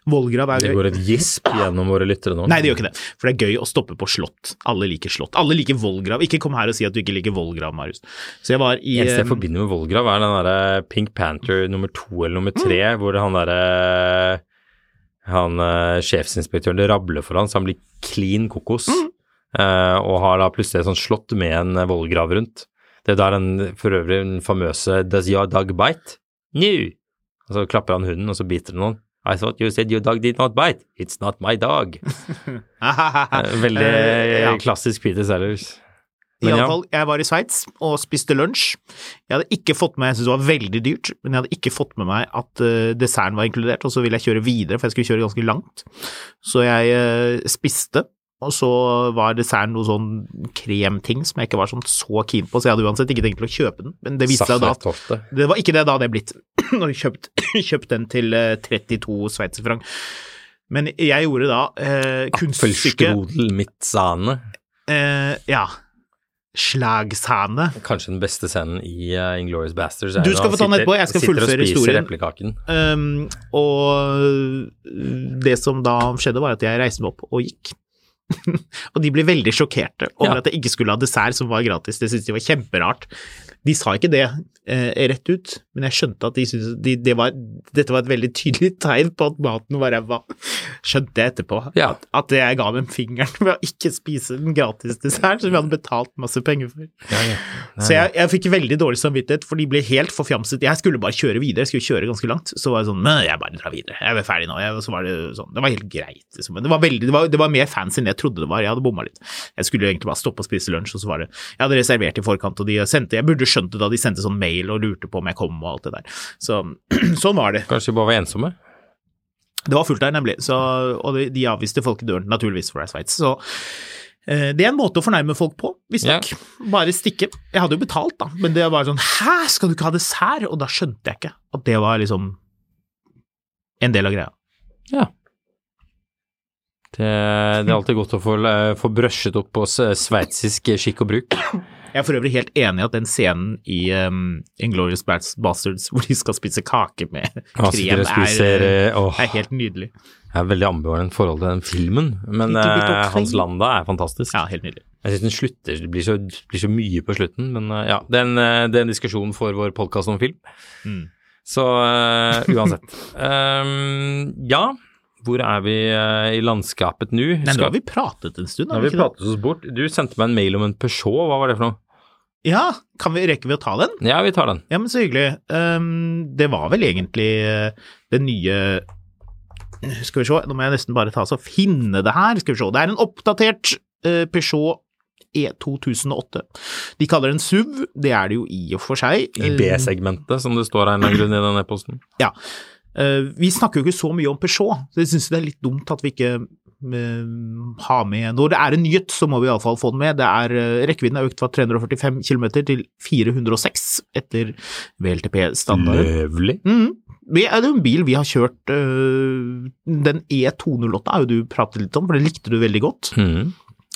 Vollgrav er
Det går et gisp gjennom våre lyttere nå.
Nei, det gjør ikke det, for det er gøy å stoppe på slott. Alle liker slott. Alle liker vollgrav. Ikke kom her og si at du ikke liker vollgrav, Marius. Så jeg var i
Eneste jeg
eh,
forbinder med vollgrav, er den derre Pink Panther nummer to eller nummer tre,
Mm.
hvor han derre Han eh, sjefsinspektøren det rabler for han, så han blir clean kokos.
Mm.
og har da plutselig et sånt slott med en vollgrav rundt. Det er der den for øvrig den famøse Does your dog bite? No! Og så klapper han hunden, og så biter den noen. I thought you said your dog did not bite. It's not my dog. Eh, Veldig
Eh, ja.
klassisk Peter Sellers.
I alle
ja.
jeg var i Sveits og spiste lunsj. Jeg hadde ikke fått med, jeg syntes det var veldig dyrt, men jeg hadde ikke fått med meg at uh, desserten var inkludert, og så ville jeg kjøre videre, for jeg skulle kjøre ganske langt. Så jeg uh, spiste, og så var desserten noe sånn kremting som jeg ikke var sånn så keen på, så jeg hadde uansett ikke tenkt til å kjøpe den, men det viste seg da at det var ikke det da det blitt, når jeg kjøpt, kjøpt den til eh, 32 sveitserfranc. Men jeg gjorde da eh, kunststykket
Appelstrudel mit sahne.
eh, Ja. Slagsane.
Kanskje den beste scenen i uh, Inglorious Bastards.
Du skal få ta den etterpå, jeg skal fullføre historien. Um, og det som da skjedde, var at jeg reiste meg opp og gikk. og de ble veldig sjokkerte over
Ja.
at jeg ikke skulle ha dessert som var gratis. Det syntes de var kjemperart. De sa ikke det eh, rett ut, men jeg skjønte at de syntes de, det var, dette var et veldig tydelig tegn på at maten var ræva. Skjønte jeg etterpå.
Ja.
At, at jeg ga dem fingeren ved å ikke spise den gratis dessert som vi hadde betalt masse penger for. Så jeg, jeg fikk veldig dårlig samvittighet, for de ble helt forfjamset. Jeg skulle bare kjøre videre, jeg skulle kjøre ganske langt. Så var jeg sånn Men jeg bare drar videre, jeg er ferdig nå. Jeg, så var det sånn. Det var helt greit, liksom. Men det var, veldig, det var, det var mer fancy enn jeg trodde det var. Jeg hadde bomma litt. Jeg skulle egentlig bare stoppe og spise lunsj, og så var det Jeg hadde reservert i forkant, og de sendte Jeg burde skjønt det da de sendte sånn mail og lurte på om jeg kom og alt det der. Så sånn var det.
Kanskje de bare var ensomme?
Det var fullt der, nemlig. Så, og de, avviste folk i døren, naturligvis, for det er Sveits. Så eh, det er en måte å fornærme folk på, visstnok. Bare stikke. Jeg hadde jo betalt, da, men det var sånn Hæ, skal du ikke ha dessert? Og da skjønte jeg ikke at det var liksom en del av greia.
Ja. Det, det er alltid godt å få, få brøsjet opp på sveitsisk skikk og bruk.
Jeg er for øvrig helt enig i at den scenen i um, Inglorious Bastards hvor de skal spise kake med krem,
og spiser,
er,
eh, åh.
er helt nydelig.
Jeg er veldig ambivalent forhold til den filmen, men eh, Hans. Landa er fantastisk.
Ja, helt nydelig.
Jeg syns den slutter, det blir så, blir så mye på slutten, men uh, ja, det er en, eh, det er en diskusjon for vår podkast om film.
Mm.
Så uh, uansett. Um, ja, hvor er vi eh, i landskapet nå?
Nei, nå har vi pratet en stund,
Nå
har vi
pratet oss bort. Du sendte meg en mail om en Peugeot, hva var det for noe?
Ja, kan vi, rekker vi å ta den?
Ja, vi tar den.
Ja, men så hyggelig. Um, det var vel egentlig uh, det nye Skal vi se, nå må jeg nesten bare ta så finne det her. Skal vi se. Det er en oppdatert uh, Peugeot E2008. De kaller den SUV, det er det jo i og for seg.
I B-segmentet, som det står grunn i den e-posten.
Ja. Uh, vi snakker jo ikke så mye om Peugeot, så jeg syns det er litt dumt at vi ikke uh, har med Når det er en nyhet, så må vi iallfall få den med. Det er, uh, rekkevidden er økt fra 345 km til 406 etter VLTP-standard.
Løvlig.
Mm. Vi er det jo en bil vi har kjørt Den E208 har jo du pratet litt om, for det likte du veldig godt.
Mm.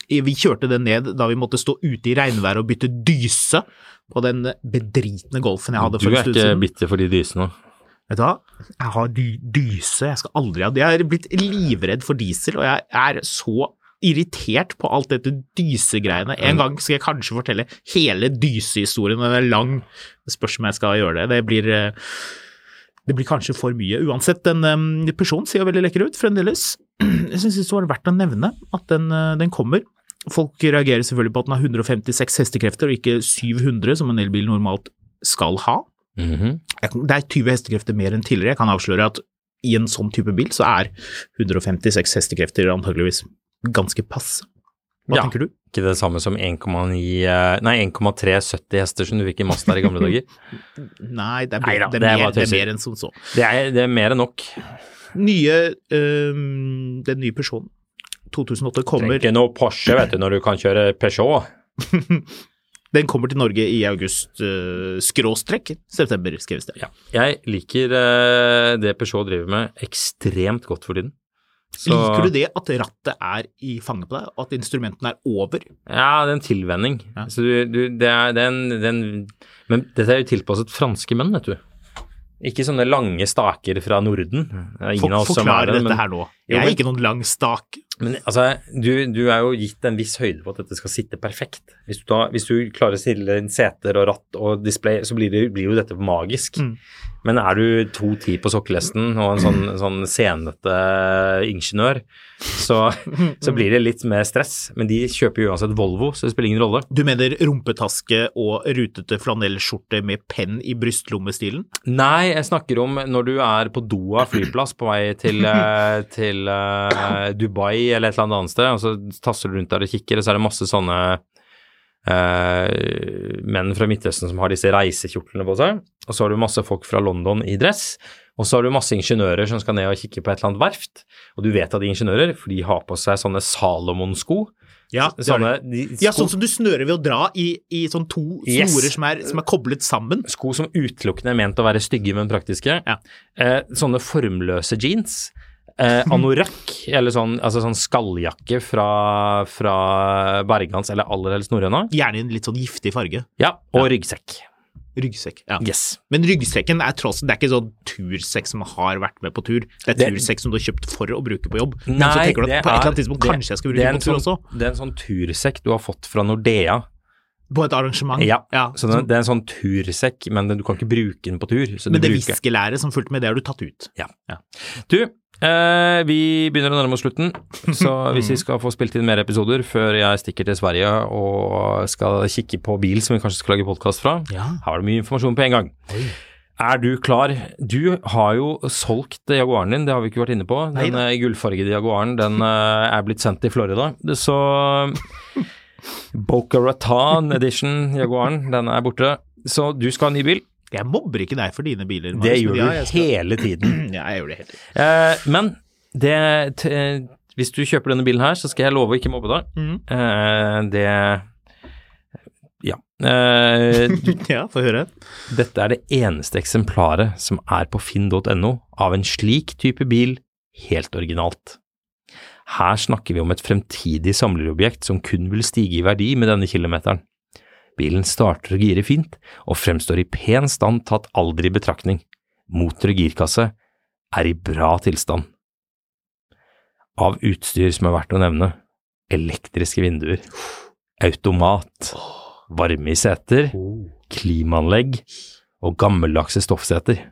Vi kjørte den ned da vi måtte stå ute i regnværet og bytte dyse på den bedritne Golfen jeg hadde
Du er ikke bitter for de dysene.
Vet du hva, jeg har dy dyse, jeg skal aldri ha Jeg er blitt livredd for diesel, og jeg er så irritert på alt dette dysegreiene. En gang skal jeg kanskje fortelle hele dysehistorien, den er lang. Det spørs om jeg skal gjøre det. Det blir eh, det blir kanskje for mye. Uansett, den um, personen ser jo veldig lekker ut fremdeles. Jeg syns det var verdt å nevne at den, eh, den kommer. Folk reagerer selvfølgelig på at den har 156 hestekrefter og ikke 700, som en elbil normalt skal ha.
Mhm.
-hmm. Det er 20 hestekrefter mer enn tidligere. Jeg kan avsløre at i en sånn type bil så er 156 hestekrefter antageligvis ganske pass. Hva
Ja.
tenker du?
Ikke det samme som 1,9 eh, Nei, 1,370 hester som du fikk i Mazda i gamle dager.
Nei, det er,
Neida,
det er,
det er
mer, det er mer enn som så.
Det er, det er mer enn nok.
Nye, øhm, den nye Peugeoten 2008 kommer
Trenger ikke noe Porsche, vet du, når du kan kjøre Peugeot.
Den kommer til Norge i august, Uh, skråstrekk september, skrives det.
Ja. Jeg liker uh, det Peugeot driver med ekstremt godt for tiden. Så-
Liker du det at rattet er i fanget på deg, og at instrumentene er over?
Ja, det er en tilvenning.
Ja.
Så du, du, det er den, den Men dette er jo tilpasset franske menn, vet du. Ikke sånne lange staker fra Norden. Det er ingen som
Forklar
er det,
dette
men,
her nå. Jeg er
men-
ikke noen lang stak.
Men altså, du, du er jo gitt en viss høyde på at dette skal sitte perfekt. Hvis du, da, hvis du klarer å stille inn seter og ratt og display, så blir, det, blir jo dette magisk.
Mm.
Men er du 2,10 på sokkelesten og en sånn, sånn senete ingeniør, så, så blir det litt mer stress. Men de kjøper jo uansett Volvo, så det spiller ingen rolle.
Du mener rumpetaske og rutete flanellskjorte med penn i brystlommestilen?
Nei, jeg snakker om når du er på Doha flyplass på vei til, eh, til uh, Dubai eller et eller annet annet sted, og så tasser du rundt der og kikker, og så er det masse sånne uh, menn fra Midtøsten som har disse reisekjortlene på seg, og så har du masse folk fra London i dress, og så har du masse ingeniører som skal ned og kikke på et eller annet verft, og du vet at de er ingeniører, for de har på seg sånne Salomon-sko,
Ja,
sånne de, sko, ja,
sånn som du snører ved å dra i, i sånn to
Yes.
snorer som, er, som er koblet sammen.
sko som utelukkende er ment å være stygge, men praktiske.
Ja.
Eh, sånne formløse jeans. Eh, anorakk, eller sånn, altså sånn skalljakke fra, fra Bergans, eller aller helst norrøna.
Gjerne i en litt sånn giftig farge.
Ja, og ryggsekk.
Ryggsekk. Ja.
Yes.
Men ryggsekken er tross det er ikke sånn tursekk som har vært med på tur. Det er
Det-
tursekk som du har kjøpt for å bruke på jobb. Men så
Nei,
tenker du at på et eller
er-
annet tidspunkt
det-
kanskje jeg skal bruke på tur
sånn,
også.
Det er en sånn tursekk du har fått fra Nordea.
På et arrangement?
Ja,
ja
så det, det er en sånn tursekk, men du kan ikke bruke den på tur. Så
men det
bruker-
viskelæret som fulgte med, det har du tatt ut?
Ja. Du, eh, vi begynner å nærme oss slutten, så hvis vi skal få spilt inn mer episoder før jeg stikker til Sverige og skal kikke på bil som vi kanskje skal lage podkast fra,
Ja.
har du mye informasjon på en gang. Er du klar? Du har jo solgt Jaguaren din, det har vi ikke vært inne på. Den
Neida.
eh, gullfargede Jaguaren, den eh, er blitt sendt til Florida. Så Boca Raton edition Jaguaren, den er borte. Så du skal ha ny bil.
Jeg mobber ikke deg for dine biler.
Det gjør du
ja, skal-
hele tiden.
Ja, jeg gjør det hele tiden.
Eh, men det, t hvis du kjøper denne bilen her, så skal jeg love å ikke mobbe deg.
Mm.
Eh, det Ja. Eh,
Ja, få høre.
dette er det eneste eksemplaret som er på finn.no av en slik type bil helt originalt. Her snakker vi om et fremtidig samlerobjekt som kun vil stige i verdi med denne kilometeren. Bilen starter og girer fint, og fremstår i pen stand tatt alder i betraktning. Motor og girkasse er i bra tilstand. Av utstyr som er verdt å nevne, elektriske vinduer, automat, varme i seter, klimaanlegg og gammeldagse stoffseter.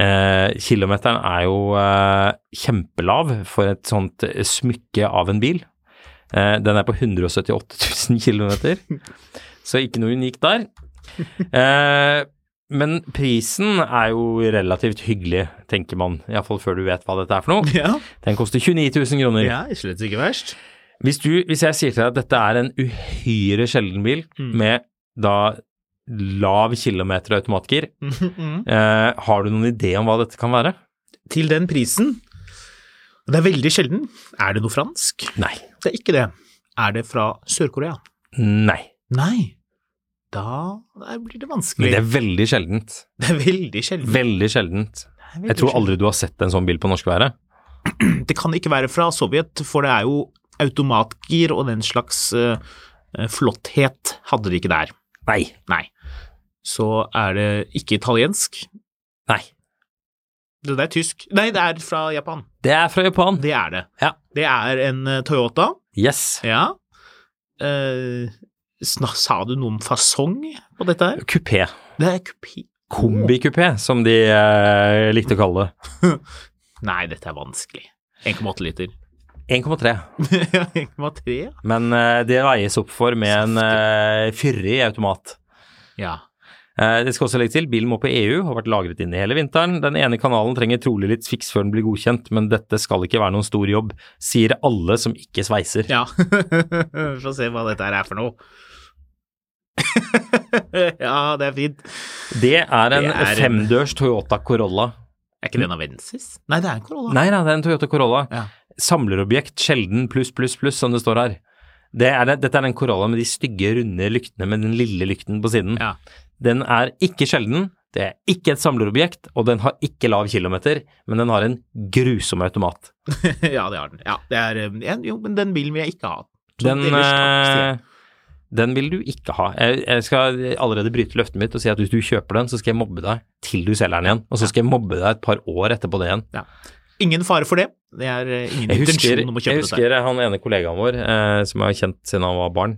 Eh, kilometeren er jo eh, kjempelav for et sånt smykke av en bil. Eh, den er på 178 000 kilometer, så ikke noe unikt der. Eh, men prisen er jo relativt hyggelig, tenker man, iallfall før du vet hva dette er for noe.
Ja,
Den koster 29 000 kroner.
ja slett ikke verst.
Hvis, du, hvis jeg sier til deg at dette er en uhyre sjelden bil
Mm.
med da lav kilometer automatgir, mm,
Mhm.
eh, har du noen idé om hva dette kan være?
Til den prisen, det er veldig sjelden, er det noe fransk?
Nei.
Det er ikke det. Er det fra Sør-Korea?
Nei.
Nei. Da blir det vanskelig.
Men det er veldig sjeldent.
Det er veldig sjeldent.
Veldig sjeldent.
Veldig
Jeg tror aldri du har sett en sånn bil på norskværet.
Det kan ikke være fra Sovjet, for det er jo automatgir og den slags eh, flotthet hadde de ikke der.
Nei.
Nei. Så er det ikke italiensk.
Nei.
Det er tysk. Nei, det er fra Japan.
Det er fra Japan.
Det er det.
Ja.
Det er en eh, Toyota.
Yes.
Ja. Eh, sa du noe om fasong på dette her?
Kupé.
Det er kupé.
Kombikupé, som de eh, likte å kalle det.
Nei, dette er vanskelig. 1,8 liter.
1,3.
Ja, 1,3.
Men eh, det veies opp for med en fyrig automat.
Ja.
Eh, Det skal også legge til, bilen må på EU, har vært lagret inne hele vinteren. Den ene kanalen trenger trolig litt fiks før den blir godkjent, men dette skal ikke være noen stor jobb, sier alle som ikke sveiser.
Ja. Få se hva dette her er for noe. ja, det er fint.
Det er en
Det er en-
femdørs Toyota Corolla.
Er ikke det en Avensis? Nei, det er en Corolla.
Nei nei det er en Toyota Corolla.
Ja.
Samlerobjekt, sjelden pluss, pluss, pluss, som det står her. Det er det, dette er den Corolla med de stygge, runde lyktene med den lille lykten på siden.
Ja.
Den er ikke sjelden, det er ikke et samlerobjekt, og den har ikke lav kilometer, men den har en grusom automat.
ja, det har den. Ja, det er, eh, jo, men den bilen vil jeg ikke ha.
Den, eh, den vil du ikke ha. Jeg, jeg skal allerede bryte løftet mitt og si at hvis du kjøper den, så skal jeg mobbe deg til du selger den igjen, og så skal jeg mobbe deg et par år etterpå det igjen.
Ingen fare for det. Det er eh, ingen
Jeg husker,
intensjon om å kjøpe dette.
Jeg husker han ene kollegaen vår eh, som jeg har kjent siden han var barn.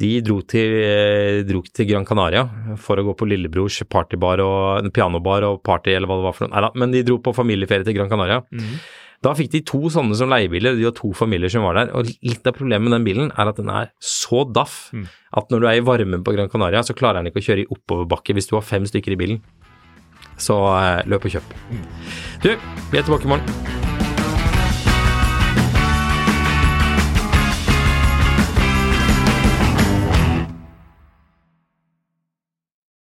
De dro til, eh, dro til Gran Canaria for å gå på lillebrors partybar og pianobar og party eller hva det var for noe. Neida, men de dro på familieferie til Gran Canaria.
Mm.
Da fikk de to sånne som leiebiler, de var to familier som var der. Og litt av problemet med den bilen er at den er så daff
Mm.
at når du er i varmen på Gran Canaria, så klarer den ikke å kjøre i oppoverbakke hvis du har fem stykker i bilen. Så eh, løp og kjøp.
Mm.
Du, vi er tilbake i morgen.